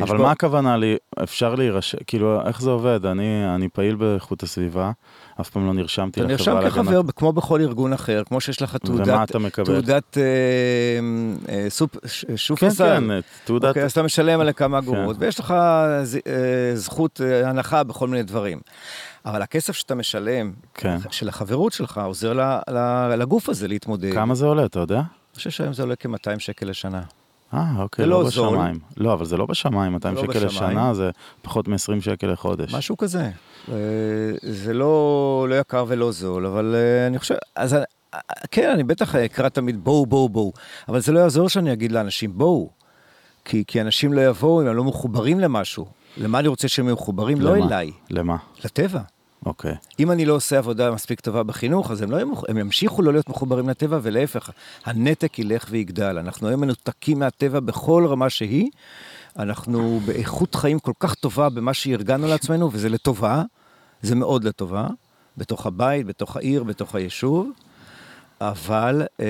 אבל מה הכוונה לי, אפשר להירשם, כאילו, איך זה עובד? אני, אני פעיל באיכות הסביבה, אף פעם לא נרשמתי אתה לחברה נרשם להגנת... כחבר, כמו בכל ארגון אחר, כמו שיש לך ומה תעודת, אתה מקבל? תעודת אה, אה, סופ, ש- כן, שופרסל. כן, תעודת... אוקיי, אז אתה משלם עליה כמה כן. אגורות, ויש לך אה, זכות אה, הנחה בכל מיני דברים. אבל הכסף שאתה משלם, כן. של החברות שלך, עוזר ל- ל- לגוף הזה להתמודד. כמה זה עולה, אתה יודע? אני חושב שהיום זה עולה כ-200 שקל לשנה. אה, אוקיי, לא לא זול. בשמיים. לא, אבל זה לא בשמיים, 200 לא שקל בשמיים. לשנה זה פחות מ-20 שקל לחודש. משהו כזה. אה, זה לא, לא יקר ולא זול, אבל אה, אני חושב, אז אה, כן, אני בטח אקרא תמיד בואו, בואו, בואו, אבל זה לא יעזור שאני אגיד לאנשים בואו, כי, כי אנשים לא יבואו אם הם לא מחוברים למשהו. למה אני רוצה שהם יהיו מחוברים? לא? אליי, למה? לטבע. אוקיי. אם אני לא עושה עבודה מספיק טובה בחינוך, אז הם, לא, הם ימשיכו לא להיות מחוברים לטבע, ולהפך, הנתק ילך ויגדל. אנחנו היום מנותקים מהטבע בכל רמה שהיא. אנחנו באיכות חיים כל כך טובה במה שארגנו לעצמנו, וזה לטובה, זה מאוד לטובה, בתוך הבית, בתוך העיר, בתוך היישוב. אבל אה,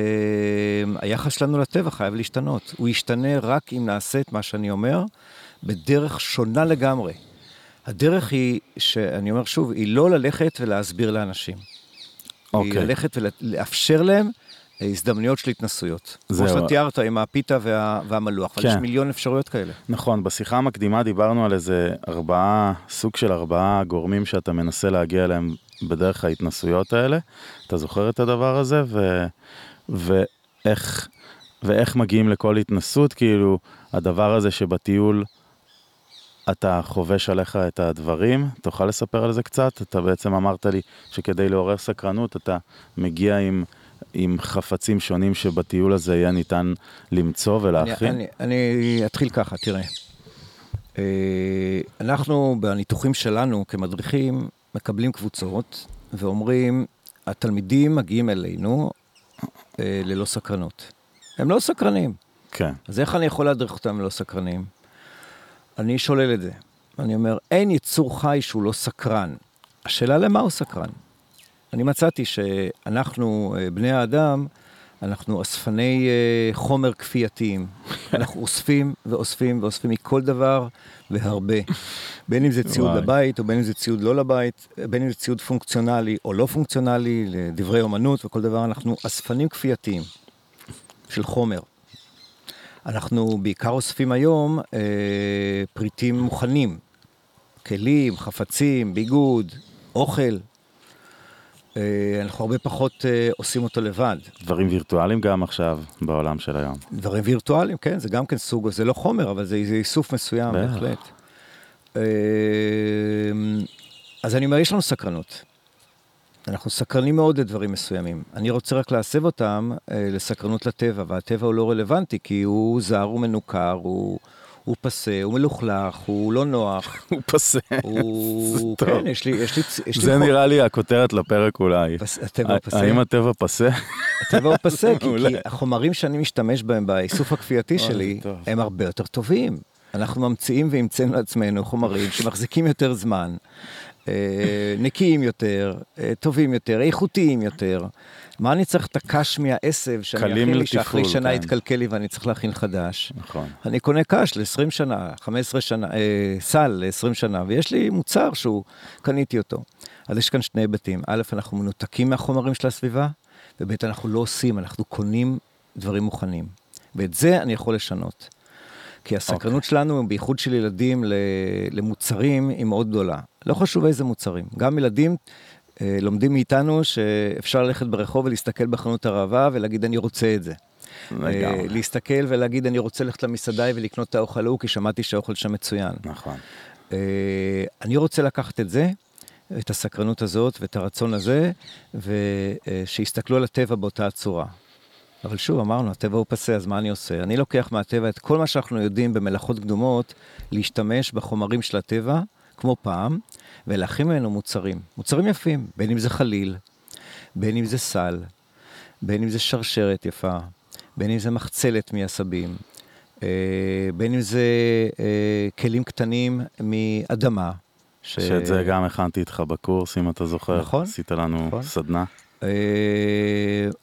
היחס שלנו לטבע חייב להשתנות. הוא ישתנה רק אם נעשה את מה שאני אומר בדרך שונה לגמרי. הדרך היא, שאני אומר שוב, היא לא ללכת ולהסביר לאנשים. היא אוקיי. ללכת ולאפשר להם אה, הזדמנויות של התנסויות. כמו זהו. שאתה תיארת עם הפיתה וה, והמלוח, אבל כן. יש מיליון אפשרויות כאלה. נכון, בשיחה המקדימה דיברנו על איזה ארבעה, סוג של ארבעה גורמים שאתה מנסה להגיע אליהם בדרך ההתנסויות האלה. אתה זוכר את הדבר הזה? ו... ואיך, ואיך מגיעים לכל התנסות? כאילו, הדבר הזה שבטיול אתה חובש עליך את הדברים, תוכל לספר על זה קצת? אתה בעצם אמרת לי שכדי לעורר סקרנות אתה מגיע עם... עם חפצים שונים שבטיול הזה יהיה ניתן למצוא ולהכין? אני, אני, אני אתחיל ככה, תראה. אה, אנחנו בניתוחים שלנו כמדריכים מקבלים קבוצות ואומרים, התלמידים מגיעים אלינו אה, ללא סקרנות. הם לא סקרנים. כן. אז איך אני יכול להדריך אותם ללא סקרנים? אני שולל את זה. אני אומר, אין יצור חי שהוא לא סקרן. השאלה למה הוא סקרן. אני מצאתי שאנחנו, אה, בני האדם, אנחנו אספני אה, חומר כפייתיים. אנחנו אוספים ואוספים ואוספים מכל דבר והרבה. בין אם זה ציוד וואי. לבית, או בין אם זה ציוד לא לבית, בין אם זה ציוד פונקציונלי או לא פונקציונלי, לדברי אומנות וכל דבר, אנחנו אספנים כפייתיים של חומר. אנחנו בעיקר אוספים היום אה, פריטים מוכנים, כלים, חפצים, ביגוד, אוכל. אה, אנחנו הרבה פחות אה, עושים אותו לבד. דברים וירטואליים גם עכשיו בעולם של היום. דברים וירטואליים, כן, זה גם כן סוג, זה לא חומר, אבל זה, זה איסוף מסוים. בהחלט. אה, אז אני אומר, יש לנו סקרנות. אנחנו סקרנים מאוד לדברים מסוימים. אני רוצה רק להסב אותם אה, לסקרנות לטבע, והטבע הוא לא רלוונטי, כי הוא זר, הוא מנוכר, הוא, הוא פסה, הוא מלוכלך, הוא לא נוח. הוא פסה. הוא... טוב. כן, יש לי... יש לי, יש לי זה חוק- נראה לי הכותרת לפרק אולי. פס- הטבע הוא פסה. האם הטבע פסה? הטבע הוא פסה, כי. כי החומרים שאני משתמש בהם באיסוף הכפייתי שלי, זה. הם הרבה יותר טובים. אנחנו ממציאים והמצאנו לעצמנו חומרים שמחזיקים יותר זמן, נקיים יותר, אה, טובים יותר, איכותיים יותר. מה אני צריך את הקש מהעשב שאני אכין לי שאחרי שנה כן. יתקלקל לי ואני צריך להכין חדש? נכון. אני קונה קש ל-20 שנה, 15 שנה, אה, סל ל-20 שנה, ויש לי מוצר שהוא, קניתי אותו. אז יש כאן שני היבטים. א', אנחנו מנותקים מהחומרים של הסביבה, וב', אנחנו לא עושים, אנחנו קונים דברים מוכנים. ואת זה אני יכול לשנות. כי הסקרנות okay. שלנו, בייחוד של ילדים למוצרים, היא מאוד גדולה. לא חשוב איזה מוצרים. גם ילדים אה, לומדים מאיתנו שאפשר ללכת ברחוב ולהסתכל בחנות הרעבה ולהגיד אני רוצה את זה. לגמרי. אה, להסתכל ולהגיד אני רוצה ללכת למסעדה ולקנות את האוכל ההוא כי שמעתי שהאוכל שם מצוין. נכון. אה, אני רוצה לקחת את זה, את הסקרנות הזאת ואת הרצון הזה, ושיסתכלו על הטבע באותה הצורה. אבל שוב, אמרנו, הטבע הוא פסה, אז מה אני עושה? אני לוקח מהטבע את כל מה שאנחנו יודעים במלאכות קדומות, להשתמש בחומרים של הטבע, כמו פעם, ולהכין ממנו מוצרים. מוצרים יפים, בין אם זה חליל, בין אם זה סל, בין אם זה שרשרת יפה, בין אם זה מחצלת מעשבים, אה, בין אם זה אה, כלים קטנים מאדמה. ש... שאת זה גם הכנתי איתך בקורס, אם אתה זוכר. נכון. עשית לנו נכון. סדנה. אה,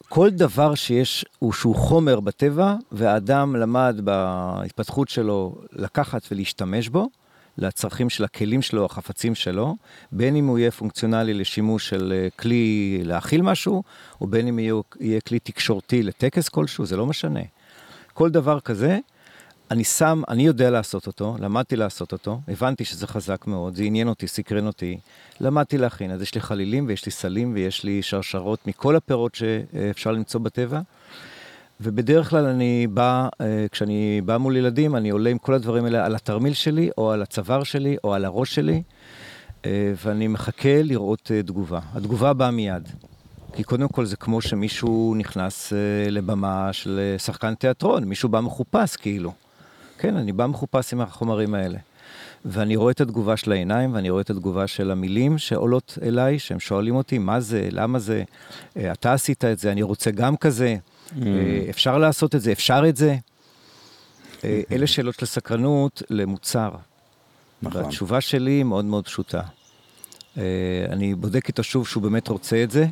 כל דבר שיש, הוא שהוא חומר בטבע, והאדם למד בהתפתחות שלו לקחת ולהשתמש בו, לצרכים של הכלים שלו, החפצים שלו, בין אם הוא יהיה פונקציונלי לשימוש של אה, כלי להאכיל משהו, או בין אם יהיה, יהיה כלי תקשורתי לטקס כלשהו, זה לא משנה. כל דבר כזה, אני שם, אני יודע לעשות אותו, למדתי לעשות אותו, הבנתי שזה חזק מאוד, זה עניין אותי, סקרן אותי, למדתי להכין, אז יש לי חלילים ויש לי סלים ויש לי שרשרות מכל הפירות שאפשר למצוא בטבע. ובדרך כלל אני בא, אה, כשאני בא מול ילדים, אני עולה עם כל הדברים האלה על התרמיל שלי, או על הצוואר שלי, או על הראש שלי, אה, ואני מחכה לראות אה, תגובה. התגובה באה מיד. כי קודם כל זה כמו שמישהו נכנס לבמה של שחקן תיאטרון, מישהו בא מחופש כאילו. כן, אני בא מחופש עם החומרים האלה. ואני רואה את התגובה של העיניים, ואני רואה את התגובה של המילים שעולות אליי, שהם שואלים אותי, מה זה, למה זה, אה, אתה עשית את זה, אני רוצה גם כזה, mm. אפשר לעשות את זה, אפשר את זה. אלה שאלות של סקרנות למוצר. נכון. והתשובה שלי היא מאוד מאוד פשוטה. אני בודק איתו שוב שהוא באמת רוצה את זה,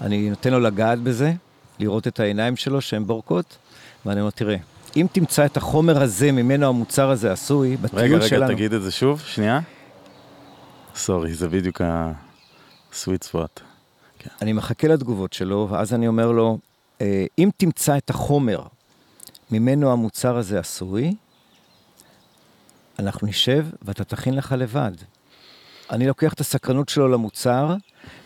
אני נותן לו לגעת בזה, לראות את העיניים שלו שהן בורקות, ואני אומר, תראה, אם תמצא את החומר הזה, ממנו המוצר הזה עשוי, בטיול רגע, שלנו... רגע, רגע, תגיד את זה שוב, שנייה. סורי, זה בדיוק ה-sweet spot. כן. אני מחכה לתגובות שלו, ואז אני אומר לו, אה, אם תמצא את החומר ממנו המוצר הזה עשוי, אנחנו נשב ואתה תכין לך לבד. אני לוקח את הסקרנות שלו למוצר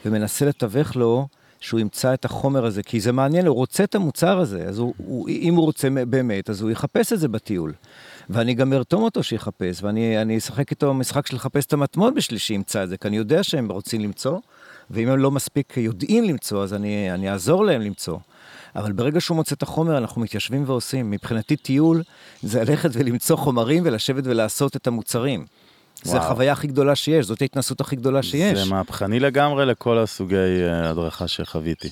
ומנסה לתווך לו שהוא ימצא את החומר הזה, כי זה מעניין, הוא רוצה את המוצר הזה, אז הוא, הוא, אם הוא רוצה באמת, אז הוא יחפש את זה בטיול. ואני גם ארתום אותו שיחפש, ואני אשחק איתו משחק של לחפש את המטמון בשביל שימצא את זה, כי אני יודע שהם רוצים למצוא, ואם הם לא מספיק יודעים למצוא, אז אני, אני אעזור להם למצוא. אבל ברגע שהוא מוצא את החומר, אנחנו מתיישבים ועושים. מבחינתי טיול זה ללכת ולמצוא חומרים ולשבת ולעשות את המוצרים. זו החוויה הכי גדולה שיש, זאת ההתנסות הכי גדולה שיש. זה מהפכני לגמרי לכל הסוגי אה, הדרכה שחוויתי.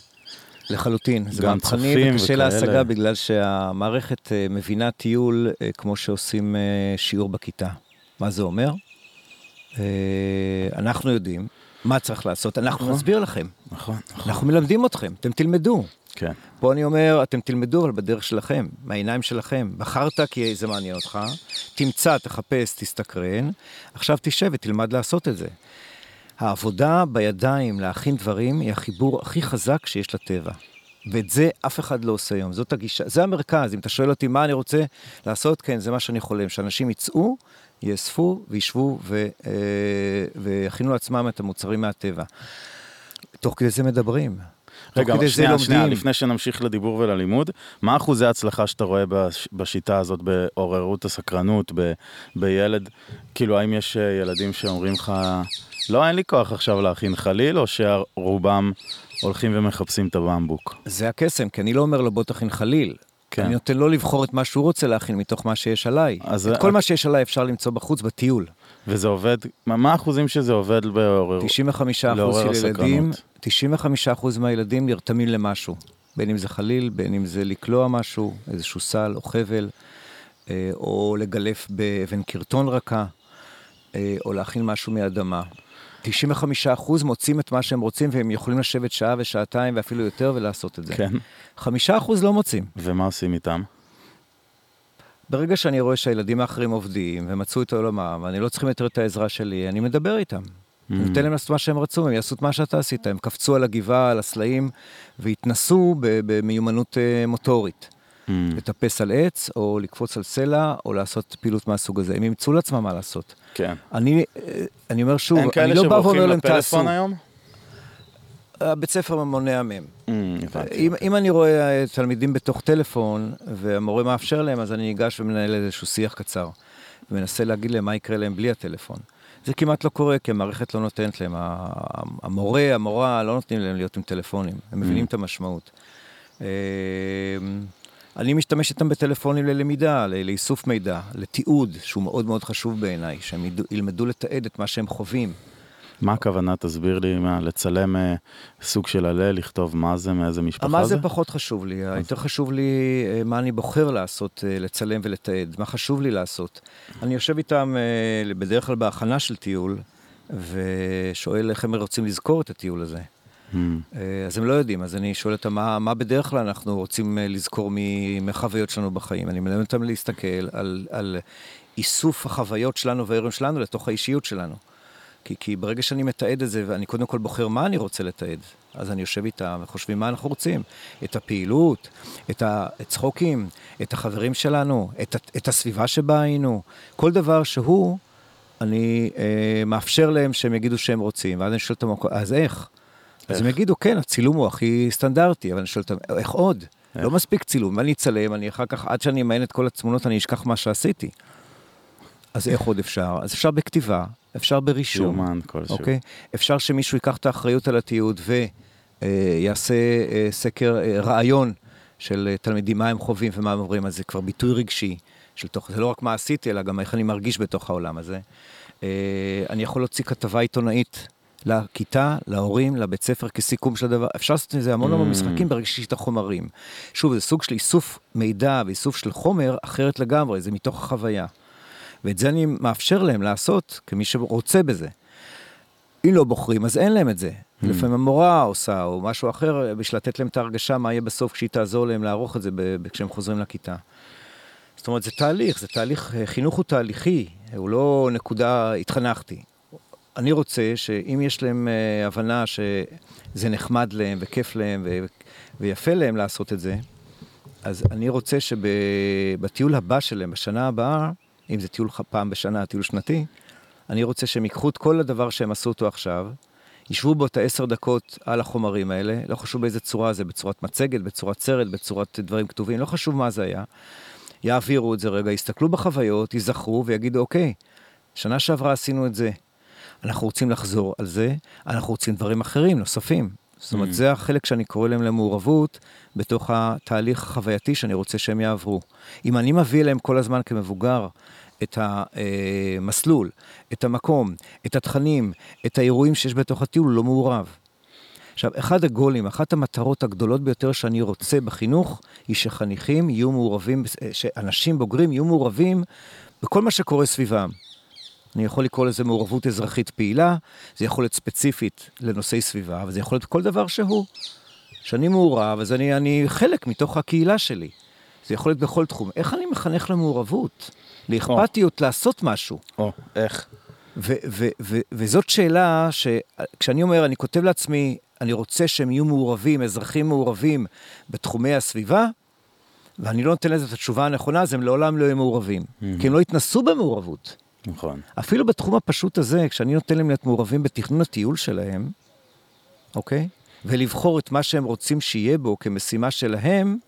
לחלוטין, זה מהפכני וקשה להשגה בגלל שהמערכת אה, מבינה טיול אה, כמו שעושים שיעור בכיתה. מה זה אומר? אנחנו יודעים מה צריך לעשות, אנחנו נכון, נסביר לכם. נכון, נכון. אנחנו מלמדים אתכם, אתם תלמדו. כן. פה אני אומר, אתם תלמדו, אבל בדרך שלכם, מהעיניים שלכם. בחרת כי זה מעניין אותך, תמצא, תחפש, תסתקרן, עכשיו תשב ותלמד לעשות את זה. העבודה בידיים להכין דברים היא החיבור הכי חזק שיש לטבע. ואת זה אף אחד לא עושה היום, זאת הגישה, זה המרכז. אם אתה שואל אותי מה אני רוצה לעשות, כן, זה מה שאני חולם, שאנשים יצאו, יאספו וישבו ו, אה, ויכינו לעצמם את המוצרים מהטבע. תוך כדי זה מדברים. רגע, שנייה, שנייה, לפני שנמשיך לדיבור וללימוד, מה אחוזי ההצלחה שאתה רואה בשיטה הזאת בעוררות הסקרנות, ב, בילד? כאילו, האם יש אה, ילדים שאומרים לך, לא, אין לי כוח עכשיו להכין חליל, או שרובם הולכים ומחפשים את הבמבוק? זה הקסם, כי אני לא אומר לו בוא תכין חליל. כן. אני נותן לו לבחור את מה שהוא רוצה להכין מתוך מה שיש עליי. את כל מה שיש עליי אפשר למצוא בחוץ בטיול. וזה עובד, מה האחוזים שזה עובד בעורר? 95 אחוז של ילדים, 95 אחוז מהילדים נרתמים למשהו. בין אם זה חליל, בין אם זה לקלוע משהו, איזשהו סל או חבל, אה, או לגלף באבן קרטון רכה, אה, או להכין משהו מאדמה. 95 אחוז מוצאים את מה שהם רוצים והם יכולים לשבת שעה ושעתיים ואפילו יותר ולעשות את זה. כן. 5 אחוז לא מוצאים. ומה עושים איתם? ברגע שאני רואה שהילדים האחרים עובדים ומצאו את עולמם, ואני לא צריכים יותר את העזרה שלי, אני מדבר איתם. Mm. אני נותן להם לעשות מה שהם רצו, הם יעשו את מה שאתה עשית, הם קפצו על הגבעה, על הסלעים, והתנסו במיומנות אה, מוטורית. Mm. לטפס על עץ, או לקפוץ על סלע, או לעשות פעילות מהסוג הזה. הם ימצאו לעצמם מה לעשות. כן. אני, אה, אני אומר שוב, אני לא בא ואומר להם תעשו. אין כאלה שבורחים לפלאפון היום? הבית ספר מונע מהם. Mm, אם, אם אני רואה תלמידים בתוך טלפון, והמורה מאפשר להם, אז אני ניגש ומנהל איזשהו שיח קצר. ומנסה להגיד להם מה יקרה להם בלי הטלפון. זה כמעט לא קורה, כי המערכת לא נותנת להם. המורה, המורה, לא נותנים להם להיות עם טלפונים. הם מבינים mm. את המשמעות. אמ, אני משתמש איתם בטלפונים ללמידה, לאיסוף מידע, לתיעוד, שהוא מאוד מאוד חשוב בעיניי, שהם ילמדו לתעד את מה שהם חווים. מה הכוונה? תסביר לי, מה, לצלם אה, סוג של הלל, לכתוב מה זה, מאיזה משפחה זה? מה זה פחות חשוב לי, יותר חשוב לי אה, מה אני בוחר לעשות, אה, לצלם ולתעד, מה חשוב לי לעשות. אני יושב איתם בדרך כלל בהכנה של טיול, ושואל איך הם רוצים לזכור את הטיול הזה. Hmm. אז הם לא יודעים, אז אני שואל אותם מה, מה בדרך כלל אנחנו רוצים לזכור מחוויות שלנו בחיים. אני מלמד אותם להסתכל על, על איסוף החוויות שלנו והערים שלנו לתוך האישיות שלנו. כי, כי ברגע שאני מתעד את זה, ואני קודם כל בוחר מה אני רוצה לתעד, אז אני יושב איתם וחושבים מה אנחנו רוצים. את הפעילות, את הצחוקים, את החברים שלנו, את, את הסביבה שבה היינו. כל דבר שהוא, אני אה, מאפשר להם שהם יגידו שהם רוצים, ואז אני שואל אותם, אז איך? איך? אז הם יגידו, כן, הצילום הוא הכי סטנדרטי, אבל אני שואל אותם, איך עוד? איך? לא מספיק צילום, ואני אצלם, אני אחר כך, עד שאני אמיין את כל התמונות, אני אשכח מה שעשיתי. אז איך עוד אפשר? אז אפשר בכתיבה, אפשר ברישום. יומן כלשהו. אוקיי? אפשר שמישהו ייקח את האחריות על התיעוד ויעשה אה, סקר, אה, רעיון של אה, תלמידים, מה הם חווים ומה הם עוברים, אז זה כבר ביטוי רגשי של תוך, זה לא רק מה עשיתי, אלא גם איך אני מרגיש בתוך העולם הזה. אה, אני יכול להוציא כתבה עיתונאית לכיתה, להורים, לבית ספר, כסיכום של הדבר. אפשר לעשות את זה המון המון Mm. משחקים ברגע שיש את החומרים. שוב, זה סוג של איסוף מידע ואיסוף של חומר אחרת לגמרי, זה מתוך החוויה. ואת זה אני מאפשר להם לעשות כמי שרוצה בזה. אם לא בוחרים, אז אין להם את זה. Mm. לפעמים המורה עושה, או משהו אחר, בשביל לתת להם את ההרגשה מה יהיה בסוף כשהיא תעזור להם לערוך את זה כשהם חוזרים לכיתה. זאת אומרת, זה תהליך, זה תהליך, אה, חינוך הוא תהליכי, הוא לא נקודה, התחנכתי. אני רוצה שאם יש להם אה, הבנה שזה נחמד להם וכיף להם ו- ויפה להם לעשות את זה, אז אני רוצה שבטיול הבא שלהם, בשנה הבאה, אם זה טיול פעם בשנה, טיול שנתי, אני רוצה שהם ייקחו את כל הדבר שהם עשו אותו עכשיו, ישבו בו את העשר דקות על החומרים האלה, לא חשוב באיזה צורה זה, בצורת מצגת, בצורת סרט, בצורת דברים כתובים, לא חשוב מה זה היה. יעבירו את זה רגע, יסתכלו בחוויות, ייזכרו ויגידו, אוקיי, שנה שעברה עשינו את זה, אנחנו רוצים לחזור על זה, אנחנו רוצים דברים אחרים, נוספים. זאת אומרת, Mm. זה החלק שאני קורא להם למעורבות בתוך התהליך החווייתי שאני רוצה שהם יעברו. אם אני מביא אליהם כל הזמן כמבוגר את המסלול, את המקום, את התכנים, את האירועים שיש בתוך הטיול, הוא לא מעורב. עכשיו, אחד הגולים, אחת המטרות הגדולות ביותר שאני רוצה בחינוך, היא שחניכים יהיו מעורבים, שאנשים בוגרים יהיו מעורבים בכל מה שקורה סביבם. אני יכול לקרוא לזה מעורבות אזרחית פעילה, זה יכול להיות ספציפית לנושאי סביבה, אבל זה יכול להיות כל דבר שהוא. שאני מעורב, אז אני, אני חלק מתוך הקהילה שלי. זה יכול להיות בכל תחום. איך אני מחנך למעורבות? לאכפתיות, לעשות משהו. או, איך? ו- ו- ו- וזאת שאלה שכשאני אומר, אני כותב לעצמי, אני רוצה שהם יהיו מעורבים, אזרחים מעורבים בתחומי הסביבה, ואני לא נותן לזה את התשובה הנכונה, אז הם לעולם לא יהיו מעורבים. כי הם לא התנסו במעורבות. נכון. אפילו בתחום הפשוט הזה, כשאני נותן להם להיות מעורבים בתכנון הטיול שלהם, אוקיי? ולבחור את מה שהם רוצים שיהיה בו כמשימה שלהם,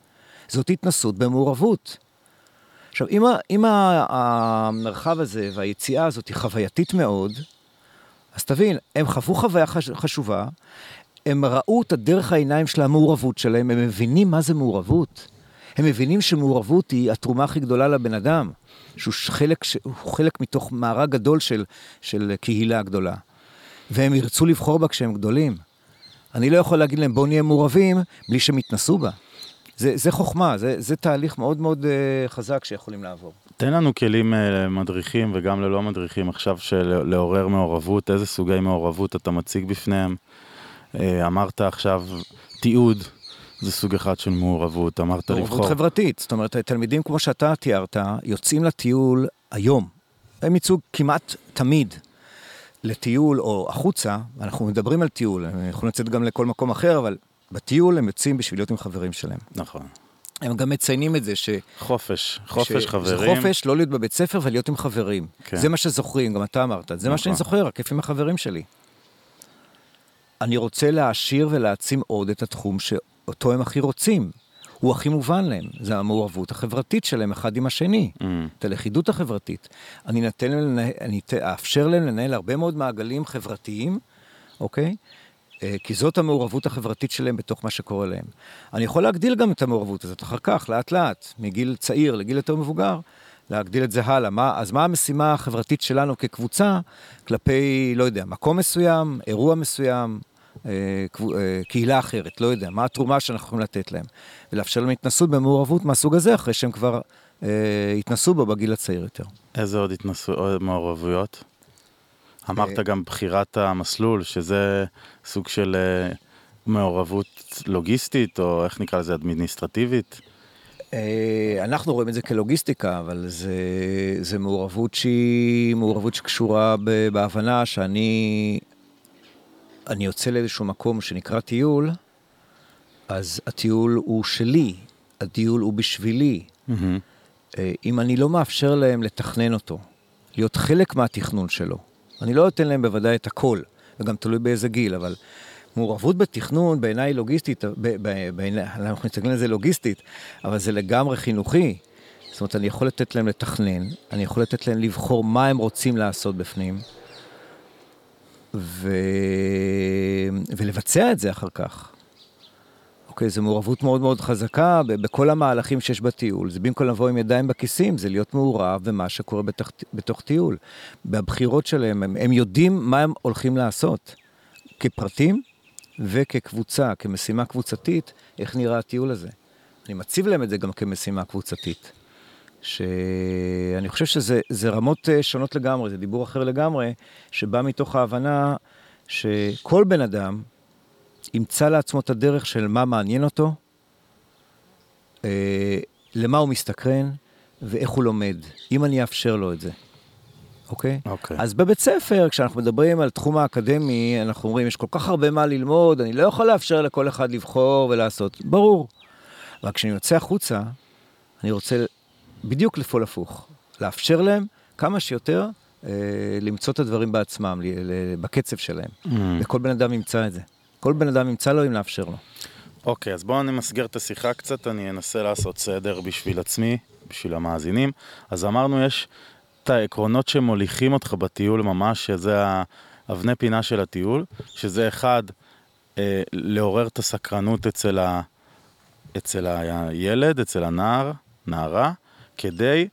זאת התנסות במעורבות. עכשיו, אם, אם המרחב הזה והיציאה הזאת היא חווייתית מאוד, אז תבין, הם חוו חוויה חש, חשובה, הם ראו את הדרך העיניים של המעורבות שלהם, הם מבינים מה זה מעורבות. הם מבינים שמעורבות היא התרומה הכי גדולה לבן אדם, שהוא חלק, ש- הוא חלק מתוך מארג גדול של, של קהילה גדולה. והם ירצו לבחור בה כשהם גדולים. אני לא יכול להגיד להם בואו נהיה מעורבים בלי שהם יתנסו בה. זה, זה חוכמה, זה, זה תהליך מאוד מאוד uh, חזק שיכולים לעבור. תן לנו כלים אה, למדריכים וגם ללא מדריכים עכשיו של לעורר מעורבות, איזה סוגי מעורבות אתה מציג בפניהם. אה, אמרת עכשיו תיעוד, זה סוג אחד של מעורבות, אמרת מעורבות לבחור. חברתית, זאת אומרת, תלמידים כמו שאתה תיארת, יוצאים לטיול היום. הם יצאו כמעט תמיד לטיול או החוצה, אנחנו מדברים על טיול, הם יכולים לצאת גם לכל מקום אחר, אבל בטיול הם יוצאים בשביל להיות עם חברים שלהם. נכון. הם גם מציינים את זה ש... חופש, חופש ש- חברים. זה חופש לא להיות בבית ספר ולהיות עם חברים. כן. זה מה שזוכרים, גם אתה אמרת, זה מה שאני נכון. זוכר, הכיף עם החברים שלי. אני רוצה להעשיר ולהעצים עוד את התחום שאותו הם הכי רוצים. הוא הכי מובן להם, זה המעורבות החברתית שלהם אחד עם השני, Mm. את הלכידות החברתית. אני נתן להם, אני אאפשר להם לנהל הרבה מאוד מעגלים חברתיים, אוקיי? אה, כי זאת המעורבות החברתית שלהם בתוך מה שקורה להם. אני יכול להגדיל גם את המעורבות הזאת אחר כך, לאט לאט, מגיל צעיר לגיל יותר מבוגר, להגדיל את זה הלאה. מה, אז מה המשימה החברתית שלנו כקבוצה כלפי, לא יודע, מקום מסוים, אירוע מסוים, אה, אה, קהילה אחרת, לא יודע, מה התרומה שאנחנו יכולים לתת להם. ולאפשר להם התנסות במעורבות מהסוג הזה, אחרי שהם כבר אה, התנסו בו בגיל הצעיר יותר. איזה עוד התנסו, עוד מעורבויות? אמרת גם בחירת המסלול, שזה סוג של אה, מעורבות לוגיסטית, או איך נקרא לזה, אדמיניסטרטיבית. אה, אנחנו רואים את זה כלוגיסטיקה, אבל זה, זה מעורבות שהיא מעורבות שקשורה בהבנה שאני אני יוצא לאיזשהו מקום שנקרא טיול, אז הטיול הוא שלי, הטיול הוא בשבילי. אה, אם אני לא מאפשר להם לתכנן אותו, להיות חלק מהתכנון שלו, אני לא אתן להם בוודאי את הכל, וגם תלוי באיזה גיל, אבל מעורבות בתכנון בעיניי היא לוגיסטית, בעיני- אנחנו מסתכלים על זה לוגיסטית, אבל זה לגמרי חינוכי. זאת אומרת, אני יכול לתת להם לתכנן, אני יכול לתת להם לבחור מה הם רוצים לעשות בפנים, ו... ולבצע את זה אחר כך. אוקיי, זו מעורבות מאוד מאוד חזקה בכל המהלכים שיש בטיול. זה במקום לבוא עם ידיים בכיסים, זה להיות מעורב במה שקורה בתוך, בתוך טיול. בבחירות שלהם, הם, הם יודעים מה הם הולכים לעשות. כפרטים וכקבוצה, כמשימה קבוצתית, איך נראה הטיול הזה. אני מציב להם את זה גם כמשימה קבוצתית. שאני חושב שזה רמות אה, שונות לגמרי, זה דיבור אחר לגמרי, שבא מתוך ההבנה שכל בן אדם ימצא לעצמו את הדרך של מה מעניין אותו, אה, למה הוא מסתקרן ואיך הוא לומד, אם אני אאפשר לו את זה. אוקיי? אוקיי. אז בבית ספר, כשאנחנו מדברים על תחום האקדמי, אנחנו אומרים, יש כל כך הרבה מה ללמוד, אני לא יכול לאפשר לכל אחד לבחור ולעשות. ברור. רק כשאני יוצא החוצה, אני רוצה בדיוק לפעול הפוך. לאפשר להם כמה שיותר אה, למצוא את הדברים בעצמם, ל, ל, בקצב שלהם. Mm. וכל בן אדם ימצא את זה. כל בן אדם ימצא לו אם לאפשר לו. אוקיי, אז בואו נמסגר את השיחה קצת, אני אנסה לעשות סדר בשביל עצמי, בשביל המאזינים. אז אמרנו, יש את העקרונות שמוליכים אותך בטיול ממש, שזה האבני פינה של הטיול, שזה אחד, אה, לעורר את הסקרנות אצל, ה, אצל הילד, אצל הנער, נערה, כדי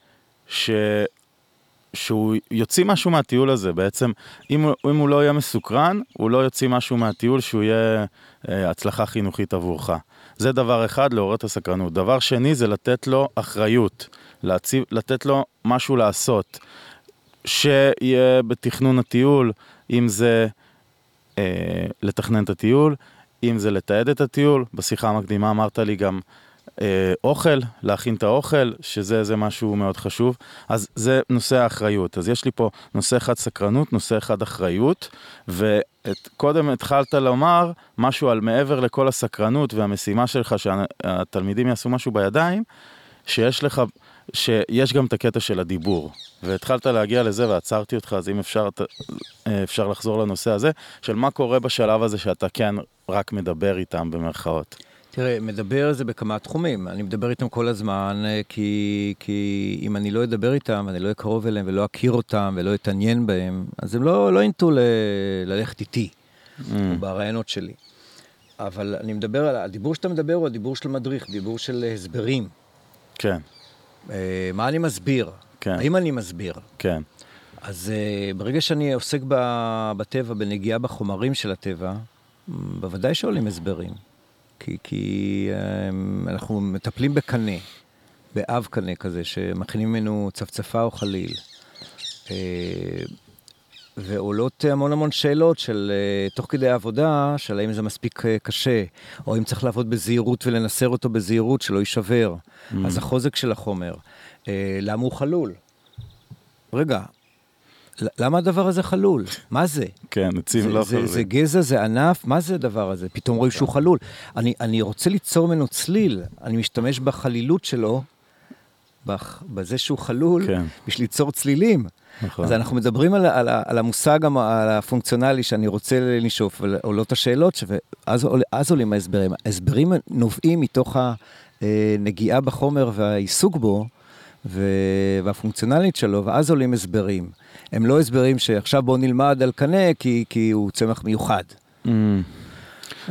ש... שהוא יוציא משהו מהטיול הזה, בעצם אם, אם הוא לא יהיה מסוקרן, הוא לא יוציא משהו מהטיול שהוא יהיה אה, הצלחה חינוכית עבורך. זה דבר אחד, לעורר את הסקרנות. דבר שני זה לתת לו אחריות, להציב, לתת לו משהו לעשות, שיהיה בתכנון הטיול, אם זה אה, לתכנן את הטיול, אם זה לתעד את הטיול. בשיחה המקדימה אמרת לי גם אוכל, להכין את האוכל, שזה משהו מאוד חשוב. אז זה נושא האחריות. אז יש לי פה נושא אחד סקרנות, נושא אחד אחריות, וקודם התחלת לומר משהו על מעבר לכל הסקרנות והמשימה שלך שהתלמידים יעשו משהו בידיים, שיש לך, שיש גם את הקטע של הדיבור. והתחלת להגיע לזה ועצרתי אותך, אז אם אפשר, אה, אפשר לחזור לנושא הזה, של מה קורה בשלב הזה שאתה כן רק מדבר איתם במרכאות. תראה, מדבר על זה בכמה תחומים. אני מדבר איתם כל הזמן, אה, כי, כי אם אני לא אדבר איתם, אני לא אהיה קרוב אליהם ולא אכיר אותם ולא אתעניין בהם, אז הם לא, לא ינטו ל, ללכת איתי, mm. ברעיונות שלי. אבל אני מדבר על, הדיבור שאתה מדבר הוא הדיבור של מדריך, דיבור של הסברים. כן. Uh, מה אני מסביר? כן. האם אני מסביר? כן. אז uh, ברגע שאני עוסק בטבע, בנגיעה בחומרים של הטבע, בוודאי שעולים הסברים. כי, כי אמ, אנחנו מטפלים בקנה, באב קנה כזה, שמכינים ממנו צפצפה או חליל. אה, ועולות המון המון שאלות של אה, תוך כדי העבודה, של האם זה מספיק אה, קשה, או אם צריך לעבוד בזהירות ולנסר אותו בזהירות שלא יישבר. Mm. אז החוזק של החומר. למה הוא חלול? רגע, למה הדבר הזה חלול? מה זה? כן, עצים לא חלולים. זה גזע, זה ענף, מה זה הדבר הזה? פתאום רואים שהוא חלול. אני, אני רוצה ליצור ממנו צליל, אני משתמש בחלילות שלו, בזה שהוא חלול, כן. בשביל ליצור צלילים. נכון. אז אנחנו מדברים על, על, על המושג על הפונקציונלי שאני רוצה לנשוף, ועולות השאלות, ואז עולים ההסברים. ההסברים נובעים מתוך הנגיעה בחומר והעיסוק בו, והפונקציונלית שלו, ואז עולים הסברים. הם לא הסברים שעכשיו בואו נלמד על קנה כי, כי הוא צמח מיוחד. Mm.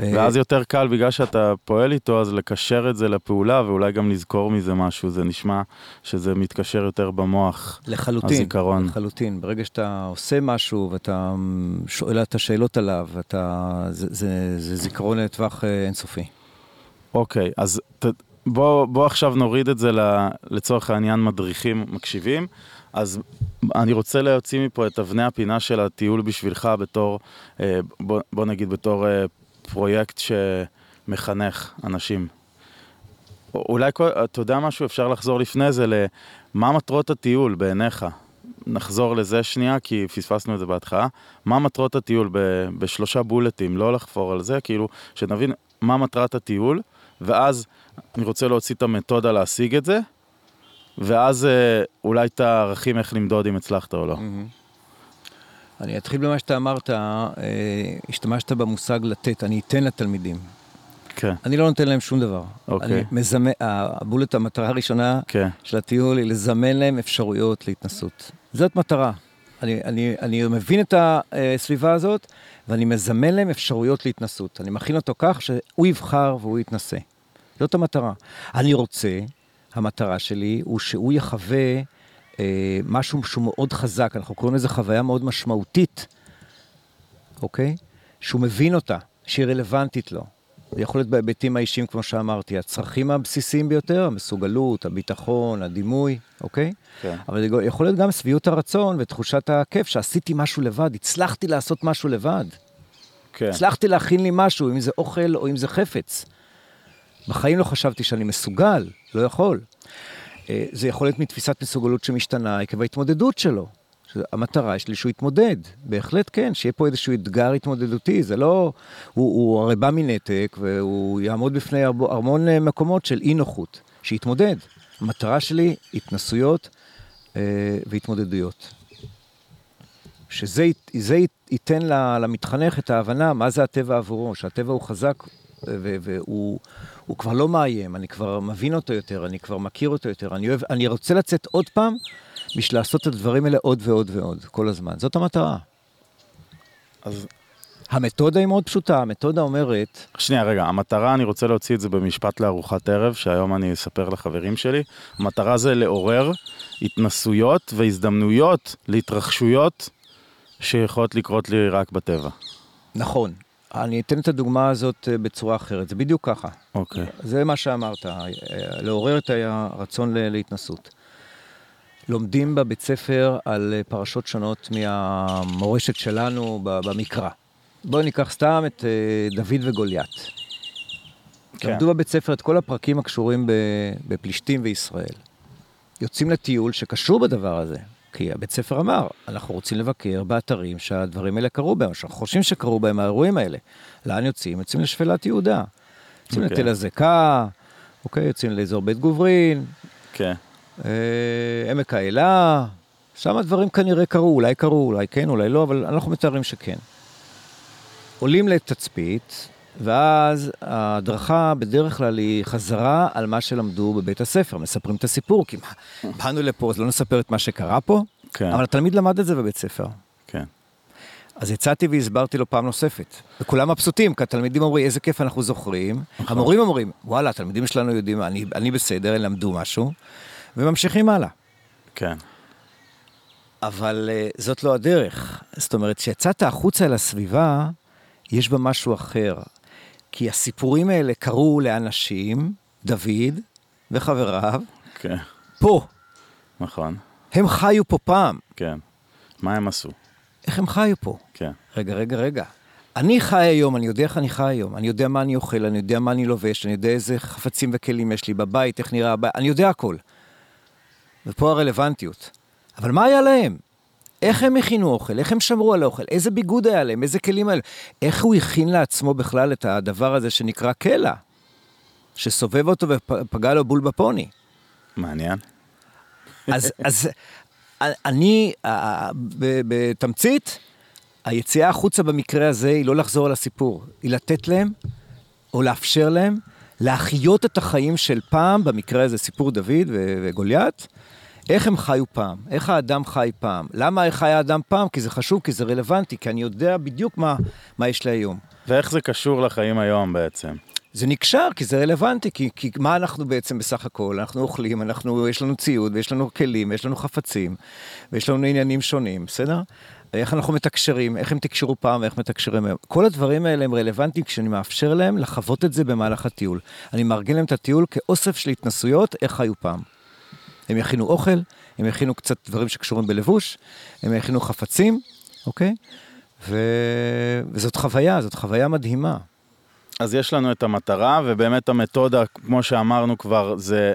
אה, ואז יותר קל, בגלל שאתה פועל איתו, אז לקשר את זה לפעולה ואולי גם לזכור מזה משהו. זה נשמע שזה מתקשר יותר במוח, לחלוטין, הזיכרון. לחלוטין. ברגע שאתה עושה משהו ואתה שואל את השאלות עליו, אתה, זה, זה, זה זיכרון לטווח אה, אינסופי. אוקיי, אז ת, בוא, בוא עכשיו נוריד את זה לצורך העניין מדריכים מקשיבים. אז אני רוצה להוציא מפה את אבני הפינה של הטיול בשבילך בתור, אה, בוא, בוא נגיד בתור אה, פרויקט שמחנך אנשים. אולי, אתה יודע משהו, אפשר לחזור לפני זה למה מטרות הטיול בעיניך? נחזור לזה שנייה, כי פספסנו את זה בהתחלה. מה מטרות הטיול בשלושה בולטים, לא לחפור על זה, כאילו, שנבין מה מטרת הטיול, ואז אני רוצה להוציא את המתודה להשיג את זה, ואז אה, אולי את הערכים איך למדוד אם הצלחת או לא. אני אתחיל במה שאתה אמרת, אה, השתמשת במושג לתת, אני אתן לתלמידים. כן. אני לא נותן להם שום דבר. אוקיי. אני מזמן, הבולט, המטרה הראשונה כן. של הטיול היא לזמן להם אפשרויות להתנסות. זאת מטרה. אני, אני, אני מבין את הסביבה הזאת, ואני מזמן להם אפשרויות להתנסות. אני מכין אותו כך שהוא יבחר והוא יתנסה. זאת המטרה. אני רוצה, המטרה שלי, הוא שהוא יחווה אה, משהו שהוא מאוד חזק, אנחנו קוראים לזה חוויה מאוד משמעותית, אוקיי? שהוא מבין אותה, שהיא רלוונטית לו. זה יכול להיות בהיבטים האישיים, כמו שאמרתי, הצרכים הבסיסיים ביותר, המסוגלות, הביטחון, הדימוי, אוקיי? כן. אבל זה יכול להיות גם שביעות הרצון ותחושת הכיף, שעשיתי משהו לבד, הצלחתי לעשות משהו לבד. כן. הצלחתי להכין לי משהו, אם זה אוכל או אם זה חפץ. בחיים לא חשבתי שאני מסוגל, לא יכול. אה, זה יכול להיות מתפיסת מסוגלות שמשתנה עקב ההתמודדות שלו. המטרה שלי שהוא יתמודד, בהחלט כן, שיהיה פה איזשהו אתגר התמודדותי, זה לא, הוא, הוא הרי בא מנתק והוא יעמוד בפני המון אה, מקומות של אי נוחות, שיתמודד. המטרה שלי, התנסויות אה, והתמודדויות. שזה ייתן למתחנך את ההבנה מה זה הטבע עבורו, שהטבע הוא חזק והוא כבר לא מאיים, אני כבר מבין אותו יותר, אני כבר מכיר אותו יותר, אני, אוהב, אני רוצה לצאת עוד פעם בשביל לעשות את הדברים האלה עוד ועוד ועוד, כל הזמן. זאת המטרה. אז... המתודה היא מאוד פשוטה, המתודה אומרת... שנייה, רגע, המטרה, אני רוצה להוציא את זה במשפט לארוחת ערב, שהיום אני אספר לחברים שלי. המטרה זה לעורר התנסויות והזדמנויות להתרחשויות שיכולות לקרות לי רק בטבע. נכון. אני אתן את הדוגמה הזאת אה, בצורה אחרת, זה בדיוק ככה. אוקיי. זה מה שאמרת, אה, לעורר את הרצון להתנסות. לומדים בבית ספר על אה, פרשות שונות מהמורשת שלנו במקרא. בואו ניקח סתם את דוד וגוליית. כן. למדו בבית ספר את כל הפרקים הקשורים בפלישתים וישראל. יוצאים לטיול שקשור בדבר הזה. כי הבית ספר אמר, אנחנו רוצים לבקר באתרים שהדברים האלה קרו בהם, שאנחנו חושבים שקרו בהם האירועים האלה. לאן יוצאים? יוצאים לשפלת יהודה. יוצאים okay. אוקיי. לתל הזקה, אוקיי, יוצאים לאזור בית גוברין. כן. אה, עמק האלה, שם הדברים כנראה קרו, אולי קרו, אולי כן, אולי לא, אבל אנחנו מתארים שכן. עולים לתצפית, ואז ההדרכה בדרך כלל היא חזרה על מה שלמדו בבית הספר, מספרים את הסיפור, כי באנו לפה, אז לא נספר את מה שקרה פה, כן. אבל התלמיד למד את זה בבית ספר. כן. אז יצאתי והסברתי לו פעם נוספת, וכולם מבסוטים, כי התלמידים אומרים, איזה כיף אנחנו זוכרים, נכון. המורים אומרים, וואלה, התלמידים שלנו יודעים, אני, אני בסדר, הם למדו משהו, וממשיכים הלאה. כן. אבל uh, זאת לא הדרך. זאת אומרת, כשיצאת החוצה אל הסביבה, יש בה משהו אחר. כי הסיפורים האלה קרו לאנשים, דוד וחבריו, כן. פה. נכון. הם חיו פה פעם. כן. מה הם עשו? איך הם חיו פה? כן. רגע, רגע, רגע. אני חי היום, אני יודע איך אני חי היום, אני יודע מה אני אוכל, אני יודע מה אני לובש, אני יודע איזה חפצים וכלים יש לי בבית, איך נראה הבית, אני יודע הכל. ופה הרלוונטיות. אבל מה היה להם? איך הם הכינו אוכל, איך הם שמרו על האוכל, איזה ביגוד היה להם, איזה כלים היה איך הוא הכין לעצמו בכלל את הדבר הזה שנקרא קלע, שסובב אותו ופגע לו בול בפוני. מעניין. אז, אז אני, בתמצית, היציאה החוצה במקרה הזה היא לא לחזור על הסיפור, היא לתת להם, או לאפשר להם, להחיות את החיים של פעם, במקרה הזה סיפור דוד וגוליית, איך הם חיו פעם, איך האדם חי פעם, למה חי האדם פעם, כי זה חשוב, כי זה רלוונטי, כי אני יודע בדיוק מה, מה יש לי היום. ואיך זה קשור לחיים היום בעצם? זה נקשר, כי זה רלוונטי, כי, כי מה אנחנו בעצם בסך הכל? אנחנו אוכלים, אנחנו, יש לנו ציוד, ויש לנו כלים, ויש לנו חפצים, ויש לנו עניינים שונים, בסדר? איך אנחנו מתקשרים, איך הם תקשרו פעם ואיך מתקשרים היום. כל הדברים האלה הם רלוונטיים כשאני מאפשר להם לחוות את זה במהלך הטיול. אני מארגן להם את הטיול כאוסף של התנסויות, איך חיו פעם. הם יכינו אוכל, הם יכינו קצת דברים שקשורים בלבוש, הם יכינו חפצים, אוקיי? ו... וזאת חוויה, זאת חוויה מדהימה. אז יש לנו את המטרה, ובאמת המתודה, כמו שאמרנו כבר, זה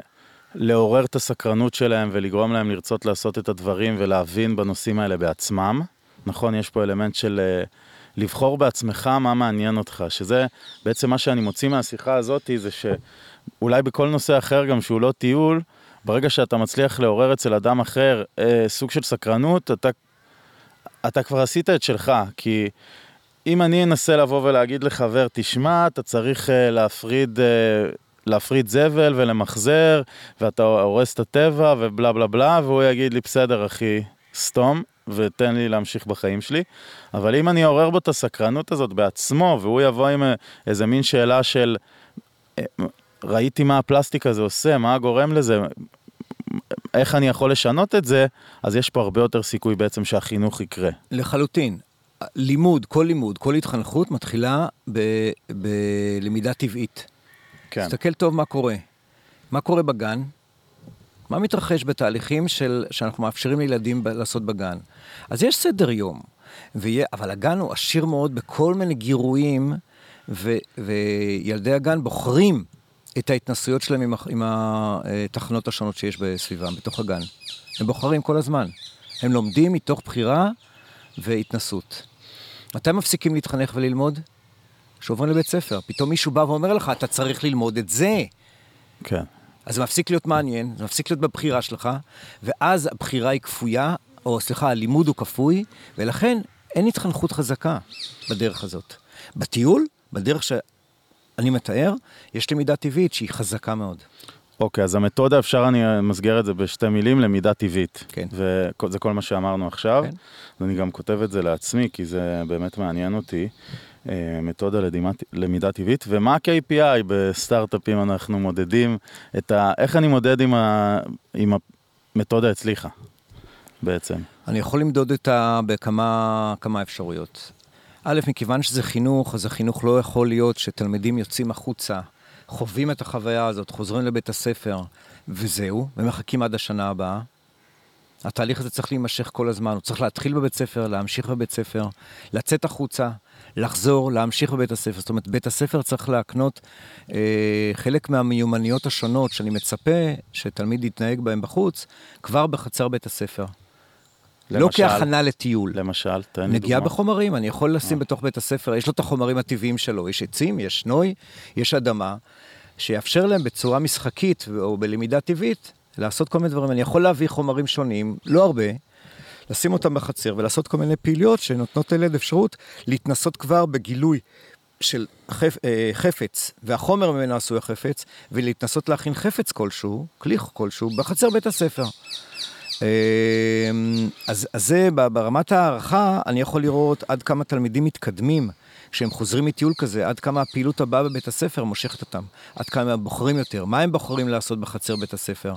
לעורר את הסקרנות שלהם ולגרום להם לרצות לעשות את הדברים ולהבין בנושאים האלה בעצמם. נכון, יש פה אלמנט של uh, לבחור בעצמך מה מעניין אותך, שזה בעצם מה שאני מוציא מהשיחה הזאת, זה שאולי בכל נושא אחר גם שהוא לא טיול, ברגע שאתה מצליח לעורר אצל אדם אחר אה, סוג של סקרנות, אתה, אתה כבר עשית את שלך, כי אם אני אנסה לבוא ולהגיד לחבר, תשמע, אתה צריך אה, להפריד, אה, להפריד זבל ולמחזר, ואתה הורס את הטבע ובלה בלה בלה, והוא יגיד לי, בסדר אחי, סתום, ותן לי להמשיך בחיים שלי. אבל אם אני אעורר בו את הסקרנות הזאת בעצמו, והוא יבוא עם אה, איזה מין שאלה של, אה, ראיתי מה הפלסטיק הזה עושה, מה גורם לזה, איך אני יכול לשנות את זה, אז יש פה הרבה יותר סיכוי בעצם שהחינוך יקרה. לחלוטין. לימוד, כל לימוד, כל התחנכות מתחילה ב- בלמידה טבעית. כן. תסתכל טוב מה קורה. מה קורה בגן? מה מתרחש בתהליכים של, שאנחנו מאפשרים לילדים ב- לעשות בגן? אז יש סדר יום, ויה, אבל הגן הוא עשיר מאוד בכל מיני גירויים, ו, וילדי הגן בוחרים את ההתנסויות שלהם עם, עם התחנות השונות שיש בסביבם, בתוך הגן. הם בוחרים כל הזמן. הם לומדים מתוך בחירה והתנסות. מתי מפסיקים להתחנך וללמוד? כשעוברים לבית ספר. פתאום מישהו בא ואומר לך, אתה צריך ללמוד את זה. כן. אז זה מפסיק להיות מעניין, זה מפסיק להיות בבחירה שלך, ואז הבחירה היא כפויה, או סליחה, הלימוד הוא כפוי, ולכן אין התחנכות חזקה בדרך הזאת. בטיול, בדרך שאני מתאר, יש למידה טבעית שהיא חזקה מאוד. אוקיי, אז המתודה, אפשר, אני מסגר את זה בשתי מילים, למידה טבעית. כן. וזה כל מה שאמרנו עכשיו. כן. ואני גם כותב את זה לעצמי, כי זה באמת מעניין אותי. אה, מתודה לדימת, למידה טבעית. ומה ה-KPI בסטארט-אפים אנחנו מודדים את ה... איך אני מודד אם, ה, אם המתודה הצליחה, בעצם? אני יכול למדוד אותה בכמה כמה אפשרויות. א', מכיוון שזה חינוך, אז החינוך לא יכול להיות שתלמידים יוצאים החוצה, חווים את החוויה הזאת, חוזרים לבית הספר, וזהו, ומחכים עד השנה הבאה. התהליך הזה צריך להימשך כל הזמן, הוא צריך להתחיל בבית ספר, להמשיך בבית ספר, לצאת החוצה, לחזור, להמשיך בבית הספר. זאת אומרת, בית הספר צריך להקנות אה, חלק מהמיומנויות השונות שאני מצפה שתלמיד יתנהג בהן בחוץ, כבר בחצר בית הספר. לא למשל? כהכנה לטיול. למשל, תן לי נגיעה דוגמה. בחומרים, אני יכול לשים בתוך בית הספר, יש לו את החומרים הטבעיים שלו, יש עצים, יש נוי, יש אדמה, שיאפשר להם בצורה משחקית או בלמידה טבעית לעשות כל מיני דברים. אני יכול להביא חומרים שונים, לא הרבה, לשים אותם בחצר ולעשות כל מיני פעילויות שנותנות לילד אפשרות להתנסות כבר בגילוי של חפ, אה, חפץ, והחומר ממנו עשוי החפץ, ולהתנסות להכין חפץ כלשהו, כלי כלשהו, בחצר בית הספר. אמ, אז, אז זה ברמת הערכה, אני יכול לראות עד כמה תלמידים מתקדמים כשהם חוזרים מטיול כזה, עד כמה הפעילות הבאה בבית הספר מושכת אותם, עד כמה הם בוחרים יותר, מה הם בוחרים לעשות בחצר בית הספר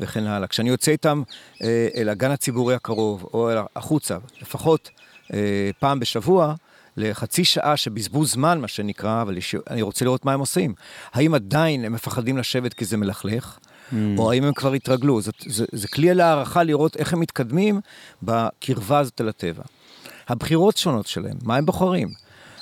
וכן הלאה. כשאני יוצא איתם אה, אל הגן הציבורי הקרוב או אל החוצה, לפחות אה, פעם בשבוע, לחצי שעה שבזבוז זמן, מה שנקרא, אבל אני רוצה לראות מה הם עושים. האם עדיין הם מפחדים לשבת כי זה מלכלך? Mm. או האם הם כבר התרגלו? זאת, זה, זה כלי להערכה לראות איך הם מתקדמים בקרבה הזאת אל הטבע. הבחירות שונות שלהם, מה הם בוחרים?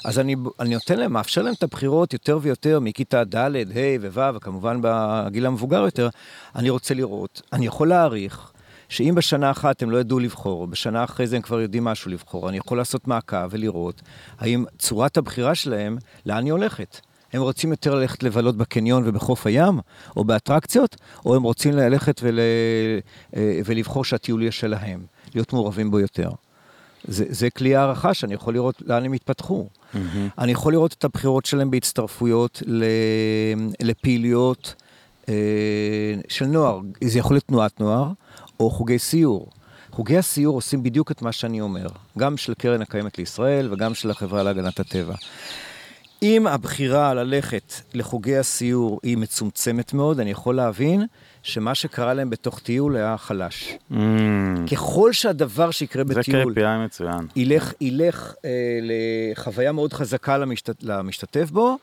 אז אני, אני נותן להם, מאפשר להם את הבחירות יותר ויותר מכיתה ד', ה' וו', וכמובן בגיל המבוגר יותר. אני רוצה לראות, אני יכול להעריך שאם בשנה אחת הם לא ידעו לבחור, בשנה אחרי זה הם כבר יודעים משהו לבחור, אני יכול לעשות מעקב ולראות האם צורת הבחירה שלהם, לאן היא הולכת. הם רוצים יותר ללכת לבלות בקניון ובחוף הים, או באטרקציות, או הם רוצים ללכת ול... אה, ולבחור שהטיול יהיה שלהם, להיות מעורבים בו יותר. זה, זה כלי הערכה שאני יכול לראות לאן הם התפתחו. Mm-hmm. אני יכול לראות את הבחירות שלהם בהצטרפויות ל... לפעילויות אה, של נוער. זה יכול להיות תנועת נוער, או חוגי סיור. חוגי הסיור עושים בדיוק את מה שאני אומר, גם של קרן הקיימת לישראל וגם של החברה להגנת הטבע. אם הבחירה ללכת לחוגי הסיור היא מצומצמת מאוד, אני יכול להבין שמה שקרה להם בתוך טיול היה חלש. Mm, ככל שהדבר שיקרה זה בטיול KPI מצוין. ילך, ילך אה, לחוויה מאוד חזקה למשת, למשתתף בו,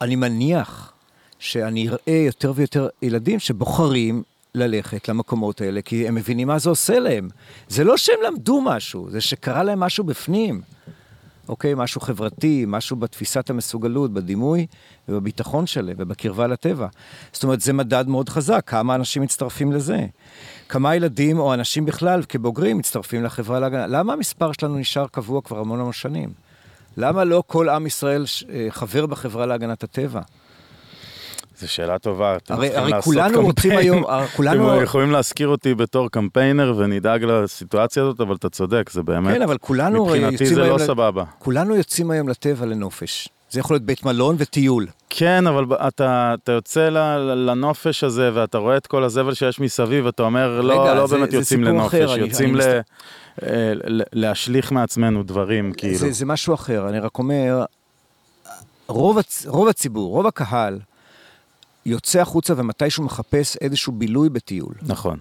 אני מניח שאני אראה יותר ויותר ילדים שבוחרים ללכת למקומות האלה, כי הם מבינים מה זה עושה להם. זה לא שהם למדו משהו, זה שקרה להם משהו בפנים. אוקיי? משהו חברתי, משהו בתפיסת המסוגלות, בדימוי ובביטחון שלהם ובקרבה לטבע. זאת אומרת, זה מדד מאוד חזק, כמה אנשים מצטרפים לזה. כמה ילדים או אנשים בכלל, כבוגרים, מצטרפים לחברה להגנה. למה המספר שלנו נשאר קבוע כבר המון המון שנים? למה לא כל עם ישראל אה, חבר בחברה להגנת הטבע? זו שאלה טובה. הרי- הרי כולנו רוצים. היום- כולנו- אתם יכולים להזכיר אותי בתור קמפיינר ונדאג לסיטואציה הזאת, אבל אתה צודק, זה באמת, כן, אבל כולנו מבחינתי זה לא ל- סבבה. כולנו יוצאים היום לטבע לנופש. זה יכול להיות בית מלון וטיול. כן, אבל אתה, אתה יוצא לנופש הזה ואתה רואה את כל הזבל שיש מסביב, ואתה אומר, לא, רגע, לא זה- באמת זה יוצאים לנופש, אחר, אני- יוצאים אני ל... אה, ל- להשליך מעצמנו דברים, כאילו. זה, זה משהו אחר, אני רק אומר, רוב, הצ... רוב הציבור, רוב הקהל, יוצא החוצה ומתישהו מחפש איזשהו בילוי בטיול. נכון.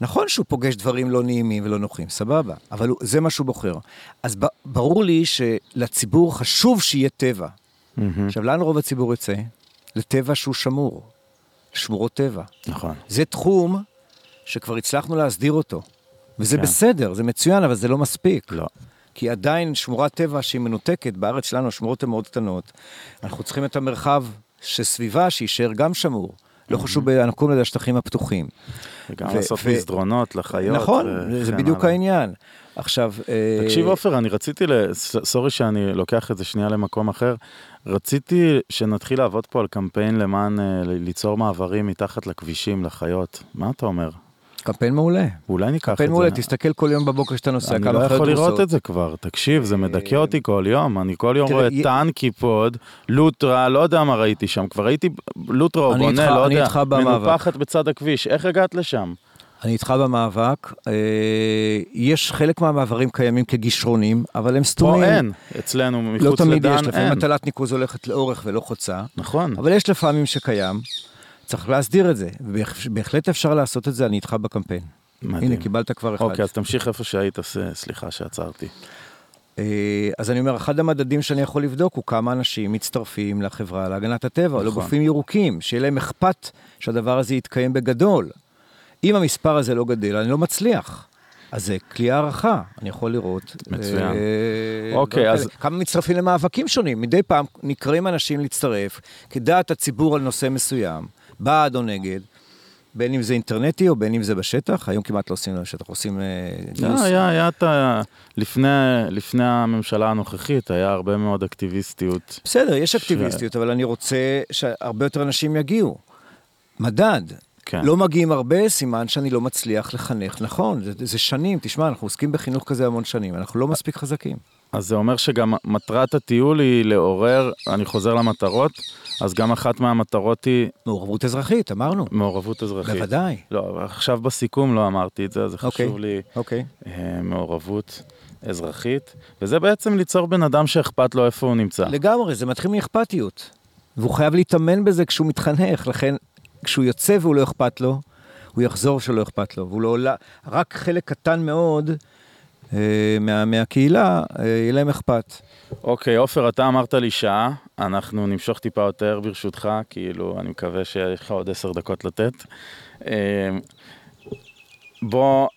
נכון שהוא פוגש דברים לא נעימים ולא נוחים, סבבה, אבל הוא- זה מה שהוא בוחר. אז ב- ברור לי שלציבור חשוב שיהיה טבע. מהמם. עכשיו, לאן רוב הציבור יוצא? לטבע שהוא שמור, שמורות טבע. נכון. זה תחום שכבר הצלחנו להסדיר אותו. וזה כן. בסדר, זה מצוין, אבל זה לא מספיק. לא. כי עדיין שמורת טבע שהיא מנותקת, בארץ שלנו השמורות הן מאוד קטנות. אנחנו צריכים את המרחב שסביבה שיישאר גם שמור. לא חשוב, ב- אנחנו קוראים לזה השטחים הפתוחים. וגם לעשות מסדרונות לחיות. נכון, זה בדיוק. העניין. עכשיו... אה, תקשיב עופר, אני רציתי, סורי שאני לוקח את זה שנייה למקום אחר, רציתי שנתחיל לעבוד פה על קמפיין למען אה, ליצור מעברים מתחת לכבישים לחיות. מה אתה אומר? קמפיין מעולה. אולי ניקח את קמפיין זה. מעולה, תסתכל כל יום בבוקר כשאתה נוסע, אני כמה לא חיות יכול לראות. את זה כבר, תקשיב, זה מדכא אותי כל יום, אני כל יום רואה טנקי פוד, לוטרה, לא יודע מה ראיתי שם, כבר ראיתי לוטרה או אני בונה, לא אני יודע. מנופחת בצד הכביש, איך הגעת לשם? אני איתך במאבק. אה, יש חלק מהמעברים קיימים כגישרונים, אבל הם סתומים. פה אין, אצלנו לא מחוץ תמיד יש, לדן לפעמים אין. הטלת ניקוז הולכת לאורך ולא חוצה. נכון, אבל יש לפעמים שקיים, צריך להסדיר את זה. בהחלט אפשר לעשות את זה, אני איתך בקמפיין. מדהים. הנה, קיבלת כבר אחד. אוקיי, אז תמשיך איפה שהיית, סליחה שעצרתי. אה, אז אני אומר, אחד המדדים שאני יכול לבדוק הוא כמה אנשים מצטרפים לחברה להגנת הטבע, נכון. לגופים ירוקים, שיהיה להם אכפת שהדבר הזה יתקיים בגדול. אם המספר הזה לא גדל, אני לא מצליח. אז זה כלי הערכה, אני יכול לראות. מצוין. אה, אוקיי, אז- כאלה. כמה מצטרפים למאבקים שונים. מדי פעם נקראים אנשים להצטרף, כדעת הציבור על נושא מסוים, בעד או נגד, בין אם זה אינטרנטי או בין אם זה בשטח, היום כמעט לא עושים בשטח, עושים אה, גיוס. היה, היה, את ה... לפני, לפני הממשלה הנוכחית, היה הרבה מאוד אקטיביסטיות. בסדר, יש ש- אקטיביסטיות, אבל אני רוצה שהרבה יותר אנשים יגיעו. מדד. כן. לא מגיעים הרבה, סימן שאני לא מצליח לחנך נכון. זה, זה שנים, תשמע, אנחנו עוסקים בחינוך כזה המון שנים, אנחנו לא מספיק חזקים. אז זה אומר שגם מטרת הטיול היא לעורר, אני חוזר למטרות, אז גם אחת מהמטרות היא מעורבות אזרחית, אמרנו. מעורבות אזרחית. בוודאי. לא, עכשיו בסיכום לא אמרתי את זה, אז זה אוקיי. חשוב לי אוקיי. אה, מעורבות אזרחית, וזה בעצם ליצור בן אדם שאכפת לו איפה הוא נמצא. לגמרי, זה מתחיל מאכפתיות. והוא חייב להתאמן בזה כשהוא מתחנך, לכן כשהוא יוצא והוא לא אכפת לו, הוא יחזור שלא אכפת לו. והוא לא עולה, רק חלק קטן מאוד מה, מהקהילה, אה, יהיה להם אכפת. אוקיי, עופר, אתה אמרת לי שעה, אנחנו נמשוך טיפה יותר ברשותך, כאילו, אני מקווה שיש לך עוד עשר דקות לתת. אה, בוא,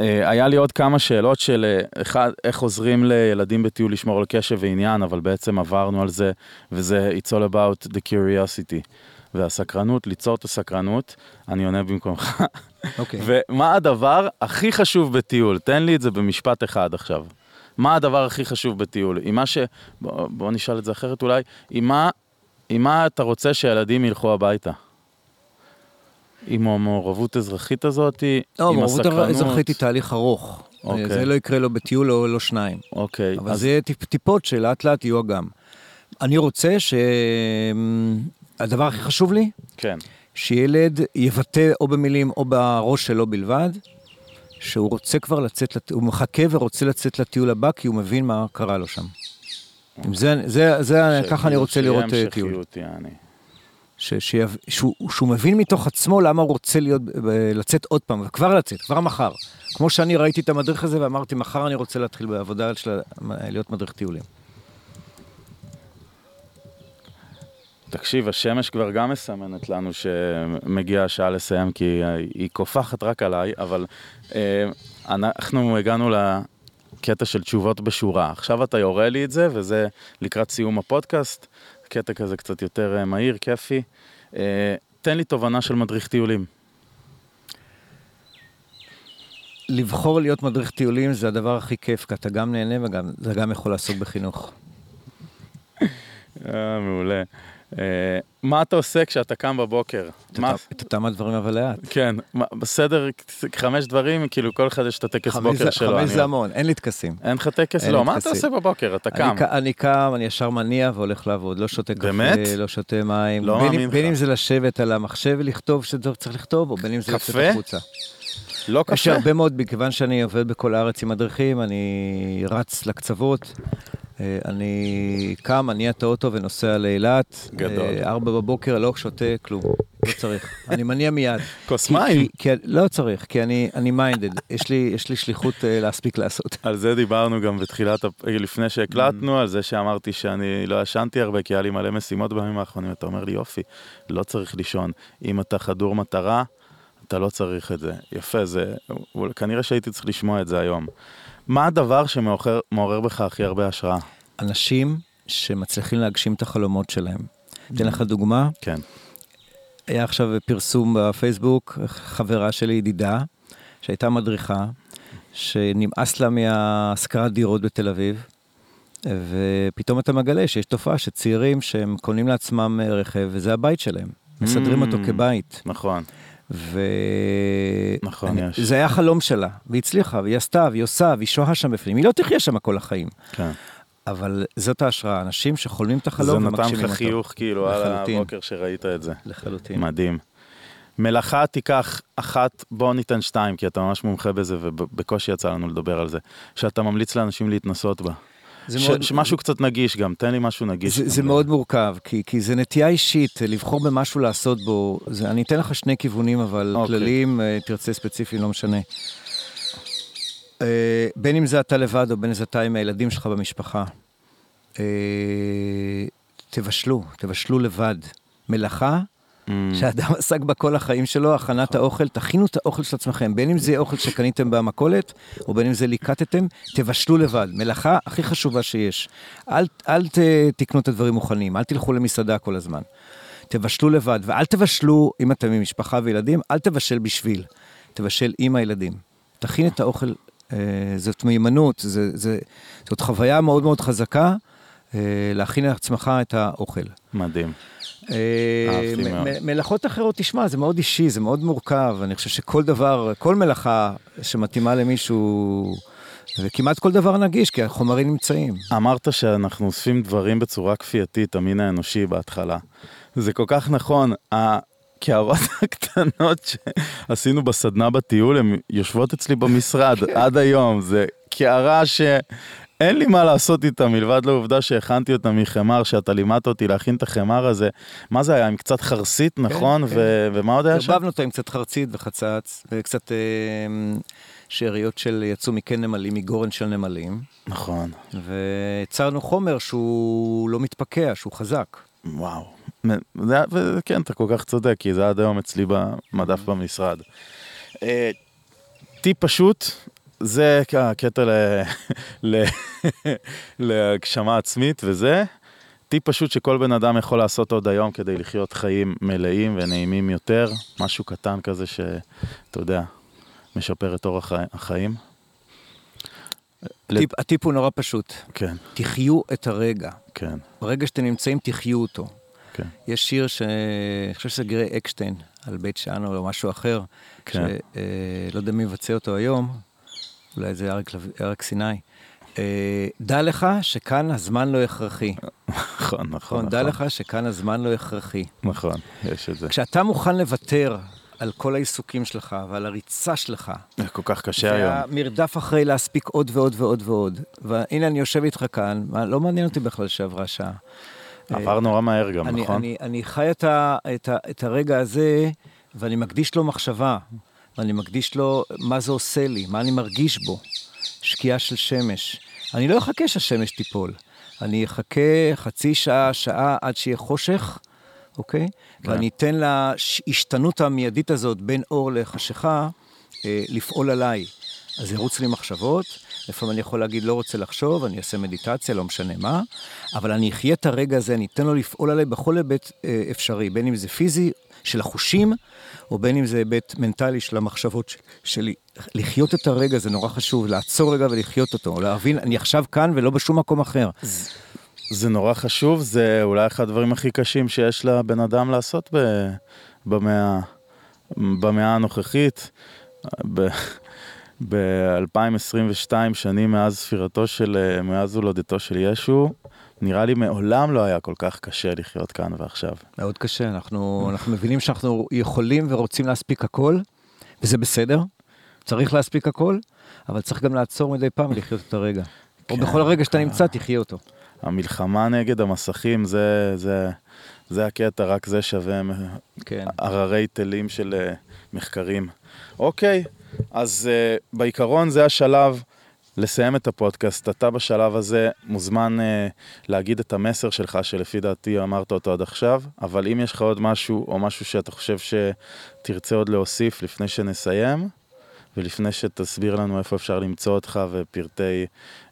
אה, היה לי עוד כמה שאלות של אה, אחד, איך עוזרים לילדים בטיול לשמור על קשב ועניין, אבל בעצם עברנו על זה, וזה It's all about the curiosity. והסקרנות, ליצור את הסקרנות, אני עונה במקומך. אוקיי. ומה הדבר הכי חשוב בטיול? תן לי את זה במשפט אחד עכשיו. מה הדבר הכי חשוב בטיול? עם מה ש... בוא, בוא נשאל את זה אחרת אולי. עם מה, עם מה אתה רוצה שהילדים ילכו הביתה? עם המעורבות האזרחית הזאת? לא, עם הסקרנות? אזרחית היא תהליך ארוך. אוקיי. זה לא יקרה לו בטיול או לא שניים. אוקיי, אבל אז זה טיפ, טיפות שלאט לאט יהיו אגם. אני רוצה שהדבר הכי חשוב לי, כן. שילד יבטא או במילים או בראש שלו בלבד, שהוא רוצה כבר לצאת, הוא מחכה ורוצה לצאת לטיול הבא, כי הוא מבין מה קרה לו שם. אם זה, זה, זה, ככה אני רוצה לראות אה, טיול. ש, שיב, שהוא, שהוא מבין מתוך עצמו למה הוא רוצה להיות, לצאת עוד פעם, וכבר לצאת, כבר מחר. כמו שאני ראיתי את המדריך הזה ואמרתי, מחר אני רוצה להתחיל בעבודה של להיות מדריך טיולים. תקשיב, השמש כבר גם מסמנת לנו שמגיעה השעה לסיים, כי היא קופחת רק עליי, אבל אה, אנחנו הגענו לקטע של תשובות בשורה. עכשיו אתה יורה לי את זה, וזה לקראת סיום הפודקאסט, קטע כזה קצת יותר אה, מהיר, כיפי. אה, תן לי תובנה של מדריך טיולים. לבחור להיות מדריך טיולים זה הדבר הכי כיף, כי אתה גם נהנה וגם, זה גם יכול לעסוק בחינוך. אה, מעולה. אה, מה אתה עושה כשאתה קם בבוקר? את אותם- הדברים אבל לאט. כן, בסדר, חמש דברים, כאילו כל אחד יש את הטקס בוקר שלו. חמש זה המון, אין לי טקסים. אין לך טקס? לא, מה אתה. עושה בבוקר? אתה קם. אני, קם, אני ישר מניע והולך לעבוד, לא שותה קפה, באמת? לא שותה מים. לא מאמין לך. בין אם זה לשבת על המחשב ולכתוב שצריך לכתוב, או בין אם זה לצאת קפה? החוצה. לא יש קשה. הרבה מאוד, מכיוון שאני עובד בכל הארץ עם מדריכים, אני רץ לקצוות. אה, אני קם, מניע את האוטו ונוסע לאילת. גדול. אה, ארבע בבוקר, לא שותה כלום, לא צריך. אני מניע מיד. כוס מים. לא צריך, כי אני אני מיינדד. יש לי יש לי שליחות אה, להספיק לעשות. על זה דיברנו גם בתחילת, לפני שהקלטנו, על זה שאמרתי שאני לא ישנתי הרבה, כי היה לי מלא משימות בימים האחרונים, אתה אומר לי, יופי, לא צריך לישון. אם אתה חדור מטרה, אתה לא צריך את זה. יפה, זה... כנראה שהייתי צריך לשמוע את זה היום. מה הדבר שמעורר בך הכי הרבה השראה? אנשים שמצליחים להגשים את החלומות שלהם. אתן לך דוגמה, כן. היה עכשיו פרסום בפייסבוק, חברה שלי, ידידה, שהייתה מדריכה, שנמאס לה מהשכרת דירות בתל אביב, ופתאום אתה מגלה שיש תופעה שצעירים שהם קונים לעצמם רכב, וזה הבית שלהם. מסדרים אותו Mm. כבית. נכון. ו... נכון, אני- יש. זה היה חלום שלה, והיא הצליחה, והיא עשתה, והיא עושה, והיא שוהה שם בפנים. היא לא תחיה שם כל החיים. כן. אבל זאת ההשראה, אנשים שחולמים את זה החלום נתן ומגשימים לך אותו. חיוך כאילו על לחלוטין. הבוקר שראית את זה. לחלוטין. מדהים. מלאכה תיקח אחת, בוא ניתן שתיים, כי אתה ממש מומחה בזה ובקושי יצא לנו לדבר על זה. שאתה ממליץ לאנשים להתנסות בה. ש- מאוד- שמשהו קצת נגיש גם, תן לי משהו נגיש. זה. זה מאוד מורכב, כי, כי זה נטייה אישית, לבחור במשהו לעשות בו. זה, אני אתן לך שני כיוונים, אבל אוקיי. כלליים, אה, תרצה ספציפי, לא משנה. אה, בין אם זה אתה לבד או בין אם זה אתה עם הילדים שלך במשפחה. אה, תבשלו, תבשלו לבד. מלאכה שאדם עסק בה כל החיים שלו, הכנת האוכל, תכינו את האוכל של עצמכם, בין אם זה יהיה אוכל שקניתם במכולת, או בין אם זה ליקטתם, תבשלו לבד. מלאכה הכי חשובה שיש. אל, אל ת, תקנו את הדברים מוכנים, אל תלכו למסעדה כל הזמן. תבשלו לבד, ואל תבשלו, אם אתם עם משפחה וילדים, אל תבשל בשביל, תבשל עם הילדים. תכין את האוכל, אה, זאת מיומנות, זה, זה, זאת חוויה מאוד מאוד חזקה, להכין לעצמך את האוכל. מדהים. אה, אהבתי מאוד. מלאכות אחרות, תשמע, זה מאוד אישי, זה מאוד מורכב. אני חושב שכל דבר, כל מלאכה שמתאימה למישהו, וכמעט כל דבר נגיש, כי החומרים נמצאים. אמרת שאנחנו אוספים דברים בצורה כפייתית, המין האנושי בהתחלה. זה כל כך נכון. הקערות הקטנות שעשינו בסדנה בטיול, הן יושבות אצלי במשרד עד היום. זה קערה שאין לי מה לעשות איתה, מלבד לעובדה שהכנתי אותה מחמר, שאתה לימדת אותי להכין את החמר הזה. מה זה היה? עם קצת חרסית, נכון? כן. ו- ומה עוד היה שם? ערבבנו אותו עם קצת חרצית וחצץ, וקצת אה, שאריות של יצאו מקן נמלים, מגורן של נמלים, נכון. ויצרנו חומר שהוא לא מתפקע, שהוא חזק. וואו. זה, וכן, אתה כל כך צודק, כי זה עד היום אצלי במדף במשרד. אה, טיפ פשוט, זה הקטע ל... ל... להגשמה עצמית וזה. טיפ פשוט שכל בן אדם יכול לעשות עוד היום כדי לחיות חיים מלאים ונעימים יותר. משהו קטן כזה שאתה יודע, משפר את אורח החי- החיים. הטיפ, הטיפ הוא נורא פשוט, כן, תחיו את הרגע. כן, ברגע שאתם נמצאים, תחיו אותו. כן. יש שיר שאני חושב שזה גרי אקשטיין, על בית שאן או משהו אחר, כן. שלא יודע מי מבצע אותו היום, אולי זה אריק סיני. אה, דע לך שכאן הזמן לא הכרחי. נכון, נכון, נכון, דע לך שכאן הזמן לא הכרחי. נכון, יש את זה. כשאתה מוכן לוותר על כל העיסוקים שלך ועל הריצה שלך, זה כל כך קשה היום. והמרדף אחרי להספיק עוד ועוד ועוד ועוד, והנה אני יושב איתך כאן, לא מעניין אותי בכלל שעברה שעה. עבר נורא מהר גם, אני, נכון? אני, אני חי את, ה, את, ה, את הרגע הזה, ואני מקדיש לו מחשבה, ואני מקדיש לו מה זה עושה לי, מה אני מרגיש בו. שקיעה של שמש. אני לא אחכה שהשמש תיפול. אני אחכה חצי שעה, שעה, עד שיהיה חושך, אוקיי? כן. ואני אתן להשתנות המיידית הזאת בין אור לחשיכה אה, לפעול עליי. אז ירוץ לי מחשבות, לפעמים אני יכול להגיד לא רוצה לחשוב, אני אעשה מדיטציה, לא משנה מה, אבל אני אחיה את הרגע הזה, אני אתן לו לפעול עליי בכל היבט אה, אפשרי, בין אם זה פיזי, של החושים, או בין אם זה היבט מנטלי של המחשבות שלי. לחיות את הרגע זה נורא חשוב, לעצור רגע ולחיות אותו, להבין, אני עכשיו כאן ולא בשום מקום אחר. זה נורא חשוב, זה אולי אחד הדברים הכי קשים שיש לבן אדם לעשות ב- במאה, במאה הנוכחית. ב-2022 שנים מאז ספירתו של, מאז הולדתו של ישו, נראה לי מעולם לא היה כל כך קשה לחיות כאן ועכשיו. מאוד קשה, אנחנו, אנחנו מבינים שאנחנו יכולים ורוצים להספיק הכל, וזה בסדר. צריך להספיק הכל, אבל צריך גם לעצור מדי פעם ולחיות את הרגע. או כן, בכל רגע שאתה כן. נמצא, תחיה אותו. המלחמה נגד המסכים, זה, זה, זה הקטע, רק זה שווה כן. הררי תלים של אה, מחקרים. אוקיי, אז אה, בעיקרון זה השלב לסיים את הפודקאסט. אתה בשלב הזה מוזמן אה, להגיד את המסר שלך, שלפי דעתי אמרת אותו עד עכשיו, אבל אם יש לך עוד משהו, או משהו שאתה חושב שתרצה עוד להוסיף לפני שנסיים, ולפני שתסביר לנו איפה אפשר למצוא אותך ופרטי,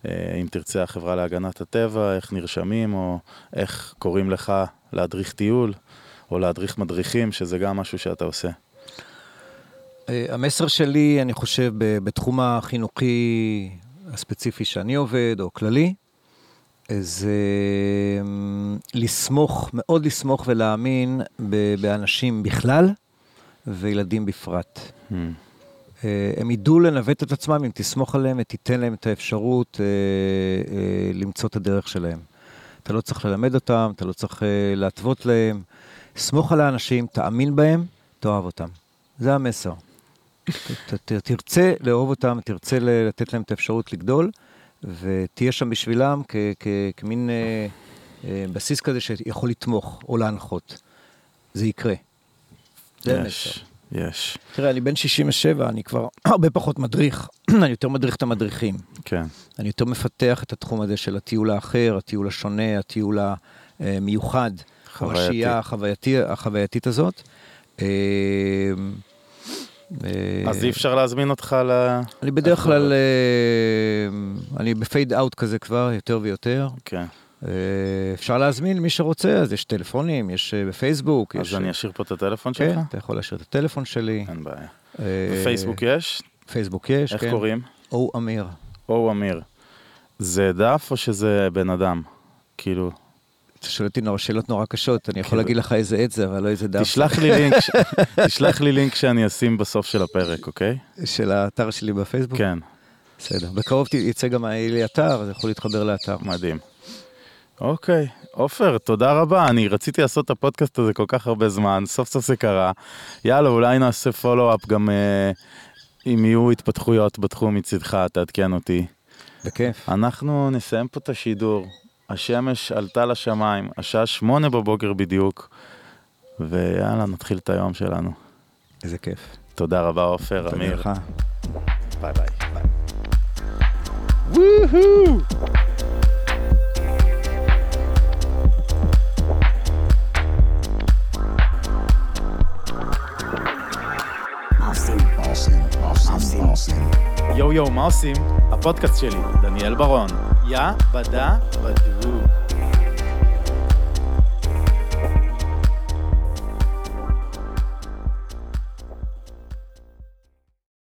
אה, אם תרצה, החברה להגנת הטבע, איך נרשמים, או איך קוראים לך להדריך טיול, או להדריך מדריכים, שזה גם משהו שאתה עושה. אה, המסר שלי, אני חושב, בתחום החינוכי הספציפי שאני עובד, או כללי, זה אמ, לסמוך, מאוד לסמוך ולהאמין באנשים בכלל, וילדים בפרט. Hmm. אה, הם ידעו לנווט את עצמם אם תסמוך עליהם ותיתן להם את האפשרות אה, אה, למצוא את הדרך שלהם. אתה לא צריך ללמד אותם, אתה לא צריך להתוות להם. סמוך על האנשים, תאמין בהם, תאהב אותם. זה המסר. תרצה לאהוב אותם, תרצה לתת להם את האפשרות לגדול, ותהיה שם בשבילם כמין אה, אה, בסיס כזה שיכול לתמוך או להנחות. זה יקרה. זה המסר. יש, יש, תראה, אני בן 67, אני כבר הרבה פחות מדריך, אני יותר מדריך את המדריכים. כן. אני יותר מפתח את התחום הזה של הטיול האחר, הטיול השונה, הטיול המיוחד, חווייתי. השהייה החווייתי, החווייתית הזאת. אה, אז אי אפשר להזמין אותך ל... אני בדרך כלל, אה, אני בפייד אאוט כזה כבר, יותר ויותר. כן. אפשר להזמין מי שרוצה, אז יש טלפונים, יש בפייסבוק. אז יש, אני אשאיר פה את הטלפון שלך? כן, אתה יכול להשאיר את הטלפון שלי. אין בעיה. בפייסבוק יש? פייסבוק יש, איך כן. קוראים? או אמיר. או אמיר. זה דף או שזה בן אדם? כאילו, אתה שואל אותי שאלות נורא קשות, אני יכול כאילו- להגיד לך איזה עץ זה, אבל לא איזה דף. תשלח לי לינק, תשלח לי לינק שאני אשים בסוף של הפרק, אוקיי? של האתר שלי בפייסבוק? כן, בסדר. בקרוב יצא גם לי אתר, אז יכול להתחבר לאתר. מדהים. אוקיי, עופר, תודה רבה. אני רציתי לעשות את הפודקאסט הזה כל כך הרבה זמן, סוף סוף זה קרה. יאללה, אולי נעשה פולו-אפ גם אה, אם יהיו התפתחויות בתחום מצדך, תעדכן אותי. בכיף. אנחנו נסיים פה את השידור. השמש עלתה לשמיים, השעה שמונה בבוקר בדיוק, ויאללה, נתחיל את היום שלנו. איזה כיף. תודה רבה, עופר, תודה אמיר. לך. ביי ביי. יואו יואו, מה עושים? הפודקאסט שלי, דניאל ברון. יא בדה בדו.